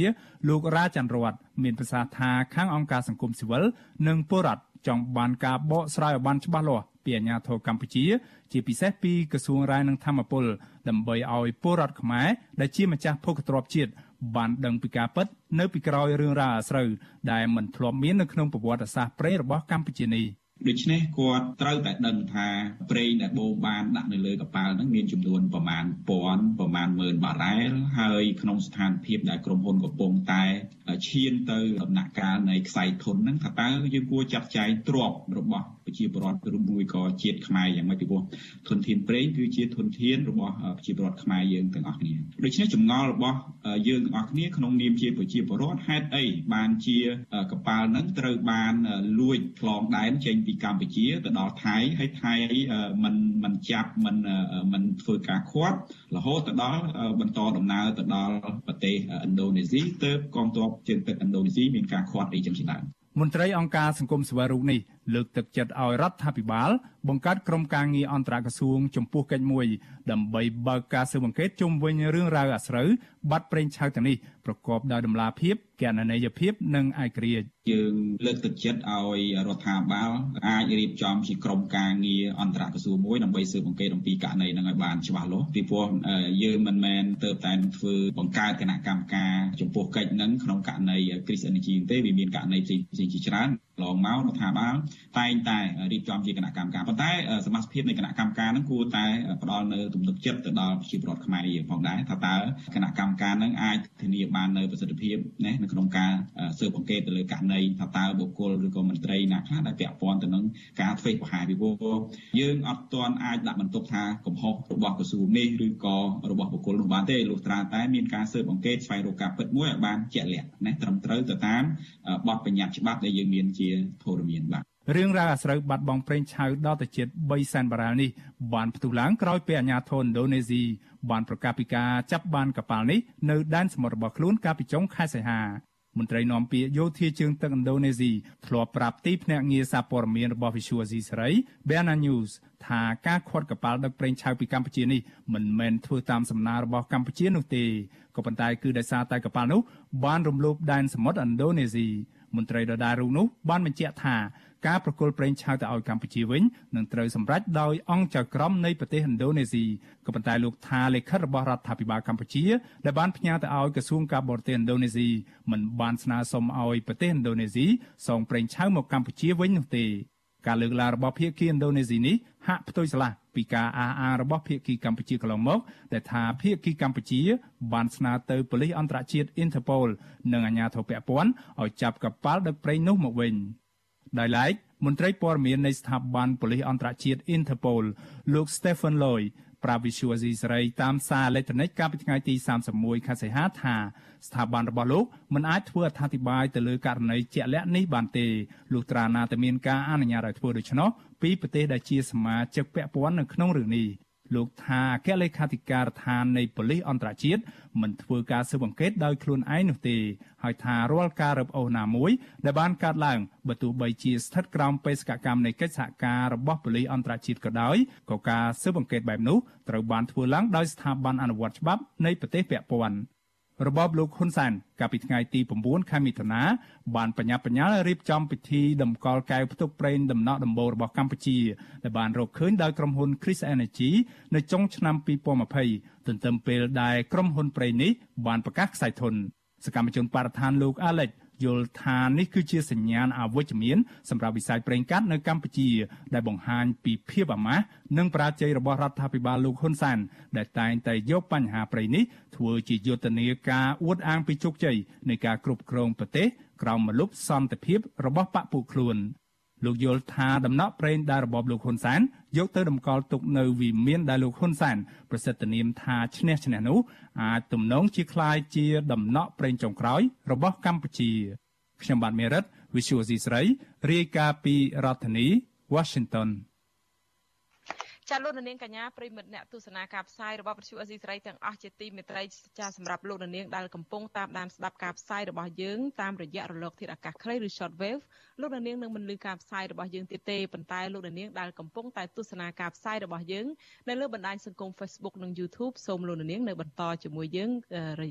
លោករ៉ាច័ន្ទរតមានប្រសាសន៍ថាខាងអង្គការសង្គមស៊ីវិលនិងពលរដ្ឋ ចង់បានការបកស្រាយឲ្យបានច្បាស់លាស់ពីអាជ្ញាធរកម្ពុជា ជាពិសេសពីក្រសួងរាយនឹងធម្មពលដើម្បីឲ្យពលរដ្ឋខ្មែរដែលជាម្ចាស់ភោគទ្រព្យជាតិបានដឹងពីការពិតនៅពីក្រោយរឿងរ៉ាវអាស្រូវដែលមិនធ្លាប់មាននៅក្នុងប្រវត្តិសាស្ត្រប្រេងរបស់កម្ពុជានេះ។ ដូច្នេះគាត់ត្រូវតែដឹងថាប្រេងដែលបូមបានដាក់នៅលើកប៉ាល់ហ្នឹងមានចំនួនប្រមាណពាន់ប្រមាណម៉ឺនបារ៉ែលហើយក្នុងស្ថានភាពដែលក្រុមហ៊ុនកំពុងតែឈានទៅដំណាក់កាលនៃខ្សែធនហ្នឹងថាតើយើងគួរចាត់ចែងទ្រព្យរបស់ ប្រជាពលរដ្ឋឬមួយក៏ជាតិខ្មែរយ៉ាងម៉េចពីព្រោះធនធានប្រេងគឺជាធនធានរបស់ប្រជាពលរដ្ឋខ្មែរយើងទាំងអស់គ្នាដូច្នេះចម្ងល់របស់យើងទាំងអស់គ្នាក្នុងនាមជាប្រជាពលរដ្ឋហេតុអីបានជាកប៉ាល់ហ្នឹងត្រូវបានលួចឆ្លងដែនចេញពីកម្ពុជាទៅដល់ថៃហើយថៃមិនមិនចាប់មិនមិនធ្វើការឃាត់រហូតទៅដល់បន្តដំណើរទៅដល់ប្រទេសឥណ្ឌូនេស៊ីទើបកងទ័ពជើងទឹកឥណ្ឌូនេស៊ីមានការឃាត់អីចឹងជាដើម មន្ត្រីអង្គការសង្គមសិវរូបនេះលើកទឹកចិត្តឲ្យរដ្ឋាភិបាលបង្កើតក្រុមការងារអន្តរក្រសួងចំពោះកិច្ចមួយដើម្បីបើកការស៊ើបអង្កេតជុំវិញរឿងរ៉ាវអាស្រូវបាត់ប្រេងឆៅទាំងនេះប្រកបដោយតម្លាភាពគណនេយ្យភាពនិងឯករាជ្យយើងលើកទឹកចិត្តឲ្យរដ្ឋាភិបាលអាចរៀបចំជាក្រុមការងារអន្តរក្រសួងមួយដើម្បីស៊ើបអង្កេតអំពីករណីហ្នឹងឲ្យបានច្បាស់លាស់ពីព្រោះយើងមិនមែនទៅតែធ្វើបង្កើតគណៈកម្មការចំពោះកិច្ចហ្នឹងក្នុងករណី Chris Energy ទេវាមានករណីផ្សេងៗជាច្រើន ឡងមករដ្ឋាភិបាលតែងតែរៀបចំជាគណៈកម្មការប៉ុន្តែសមាជិកភាពនៃគណៈកម្មការហ្នឹងគួរតែផ្ដល់នៅទំនុកចិត្តទៅដល់ប្រជាពលរដ្ឋខ្មែរយើងផងដែរថាតើគណៈកម្មការហ្នឹងអាចធានាបាននៅប្រសិទ្ធភាពណានៅក្នុងការស៊ើបអង្កេតទៅលើករណីថាតើបុគ្គលឬក៏មន្ត្រីណាខ្លះដែលពាក់ព័ន្ធទៅនឹងការធ្វេសប្រហែសពីព្រោះយើងអត់ទាន់អាចដាក់បន្ទុកថាកំហុសរបស់ក្រសួងនេះឬក៏របស់បុគ្គលនោះបានទេលុះត្រាតែមានការស៊ើបអង្កេតស្វែងរកការពិតមួយឲ្យបានជាក់លាក់ណាត្រឹមត្រូវទៅតាមបទបញ្ញត្តិច្បាប់ដែលយើងមានជាធរមានបាទរឿងរ៉ាវអាស្រូវបាត់បង់ប្រេងឆៅដល់ទៅជិត3សែនបារ៉ែលនេះបានផ្ទុះឡើងក្រោយពេលអាជ្ញាធរឥណ្ឌូនេស៊ីបានប្រកាសពីការចាប់បានកប៉ាល់នេះនៅដែនសមុទ្ររបស់ខ្លួនកាលពីចុងខែសីហាមន្ត្រីនាំពាក្យយោធាជើងទឹកឥណ្ឌូនេស៊ីធ្លាប់ប្រាប់ទីភ្នាក់ងារសារព័ត៌មានរបស់ Visual Asia សេរី Bena News ថាការខាត់កប៉ាល់ដឹកប្រេងឆៅពីកម្ពុជានេះមិនមែនធ្វើតាមសំណើរបស់កម្ពុជានោះទេក៏ប៉ុន្តែគឺដោយសារតែកប៉ាល់នោះបានរំលោភដែនសមុទ្រឥណ្ឌូនេស៊ី មន្ត្រីដដែលរូបនោះបានបញ្ជាក់ថាការប្រគល់ប្រេងឆៅទៅឲ្យកម្ពុជាវិញនឹងត្រូវសម្រេចដោយអង្គចៅក្រមនៃប្រទេសឥណ្ឌូនេស៊ីក៏ប៉ុន្តែលោកថាលិខិតរបស់រដ្ឋាភិបាលកម្ពុជាដែលបានផ្ញើទៅឲ្យក្រសួងការបរទេសឥណ្ឌូនេស៊ីមិនបានស្នើសុំឲ្យប្រទេសឥណ្ឌូនេស៊ីសងប្រេងឆៅមកកម្ពុជាវិញនោះទេការលើកឡើងរបស់ភាគីឥណ្ឌូនេស៊ីនេះ ហាក់ផ្ទុយឆ្លាស់ពីការអះអាងរបស់ភាគីកម្ពុជាកន្លងមកដែលថាភាគីកម្ពុជា បានស្នើទៅប៉ូលីសអន្តរជាតិ Interpol និងអាជ្ញាធរពាក់ព័ន្ធឲ្យចាប់កប៉ាល់ដឹកប្រេងនោះមកវិញ។ដោយឡែកមន្ត្រីព័ត៌មាននៃស្ថាប័នប៉ូលីសអន្តរជាតិ Interpol លោក Stephen Loy ប្រាវិសុវស៊ីសេរីតាមសារអេឡិចត្រូនិកកាលពីថ្ងៃទី31ខែសីហាថាស្ថាប័នរបស់លោកមិនអាចធ្វើអត្ថាធិប្បាយទៅលើករណីជាក់លាក់នេះបានទេលុះត្រាណាតែមានការអនុញ្ញាតឲ្យធ្វើដូច្នោះ ពីប្រទេសដែលជាសមាជិកពាក់ព័ន្ធនៅក្នុងរឿងនេះលោកថាអគ្គលេខាធិការដ្ឋាននៃប៉ូលីសអន្តរជាតិមិនធ្វើការស៊ើបអង្កេតដោយខ្លួនឯងនោះទេហើយថារាល់ការរឹបអូសណាមួយដែលបានកើតឡើងបើទោះបីជាស្ថិតក្រោមបេសកកម្មនៃកិច្ចសហការរបស់ប៉ូលីសអន្តរជាតិក៏ដោយក៏ការស៊ើបអង្កេតបែបនោះត្រូវបានធ្វើឡើងដោយស្ថាប័នអនុវត្តច្បាប់នៃប្រទេសពាក់ព័ន្ធ របបលោកហ៊ុនសែនកាលពីថ្ងៃទី9ខែមិថុនាបានបញ្ញាបញ្ញាលរៀបចំពិធីតម្កល់កែវផ្ទុកប្រេងដំណក់ដំបូលរបស់កម្ពុជាដែលបានរកឃើញដោយក្រុមហ៊ុន Chris Energy នៅចុងឆ្នាំ2020ទន្ទឹមពេលដែលក្រុមហ៊ុនប្រេងនេះបានប្រកាសខ្សែធនសកម្មជនបរិស្ថានលោក Alex យល់ថានេះគឺជាសញ្ញាណអវិជ្ជមានសម្រាប់វិស័យប្រេងកាតនៅកម្ពុជា ដែលបង្ហាញពីភាពអាម៉ាស់និងប្រាជ័យរបស់រដ្ឋាភិបាលលោកហ៊ុនសែនដែលតែងតែយកបញ្ហាប្រេងនេះធ្វើជាយុទ្ធនាការអួតអាងពីជោគជ័យនៃការគ្រប់គ្រងប្រទេសក្រោមមលុបសន្តិភាពរបស់បកពួកខ្លួន លោកយល់ថាដំណក់ប្រេងដែលរបបលោកហ៊ុនសែនយកទៅតម្កល់ទុកនៅវិមានដែលលោកហ៊ុនសែនប្រសិទ្ធនាមថាឈ្នះឈ្នះនោះអាចទំនងជាคล้ายជាដំណក់ប្រេងចុងក្រោយរបស់កម្ពុជាខ្ញុំបាទមេរិត Visual C ស្រីរាយការណ៍ពីរដ្ឋធានី Washington ចាលោកនាងកញ្ញាប្រិមិត្តអ្នកទស្សនាការផ្សាយរបស់វិទ្យុអេស៊ីស្រីទាំងអស់ជាទីមេត្រីចាសម្រាប់លោកនាងដែលកំពុងតាមដានស្ដាប់ការផ្សាយរបស់យើងតាមរយៈរលកធាតុអាកាសខ្លីឬ shortwave លោកនាងនឹងមិនលឺការផ្សាយរបស់យើងទៀតទេប៉ុន្តែលោកនាងដែលកំពុងតែទស្សនាការផ្សាយរបស់យើងនៅលើបណ្ដាញសង្គម Facebook និង YouTube សូមលោកនាងនៅបន្តជាមួយយើង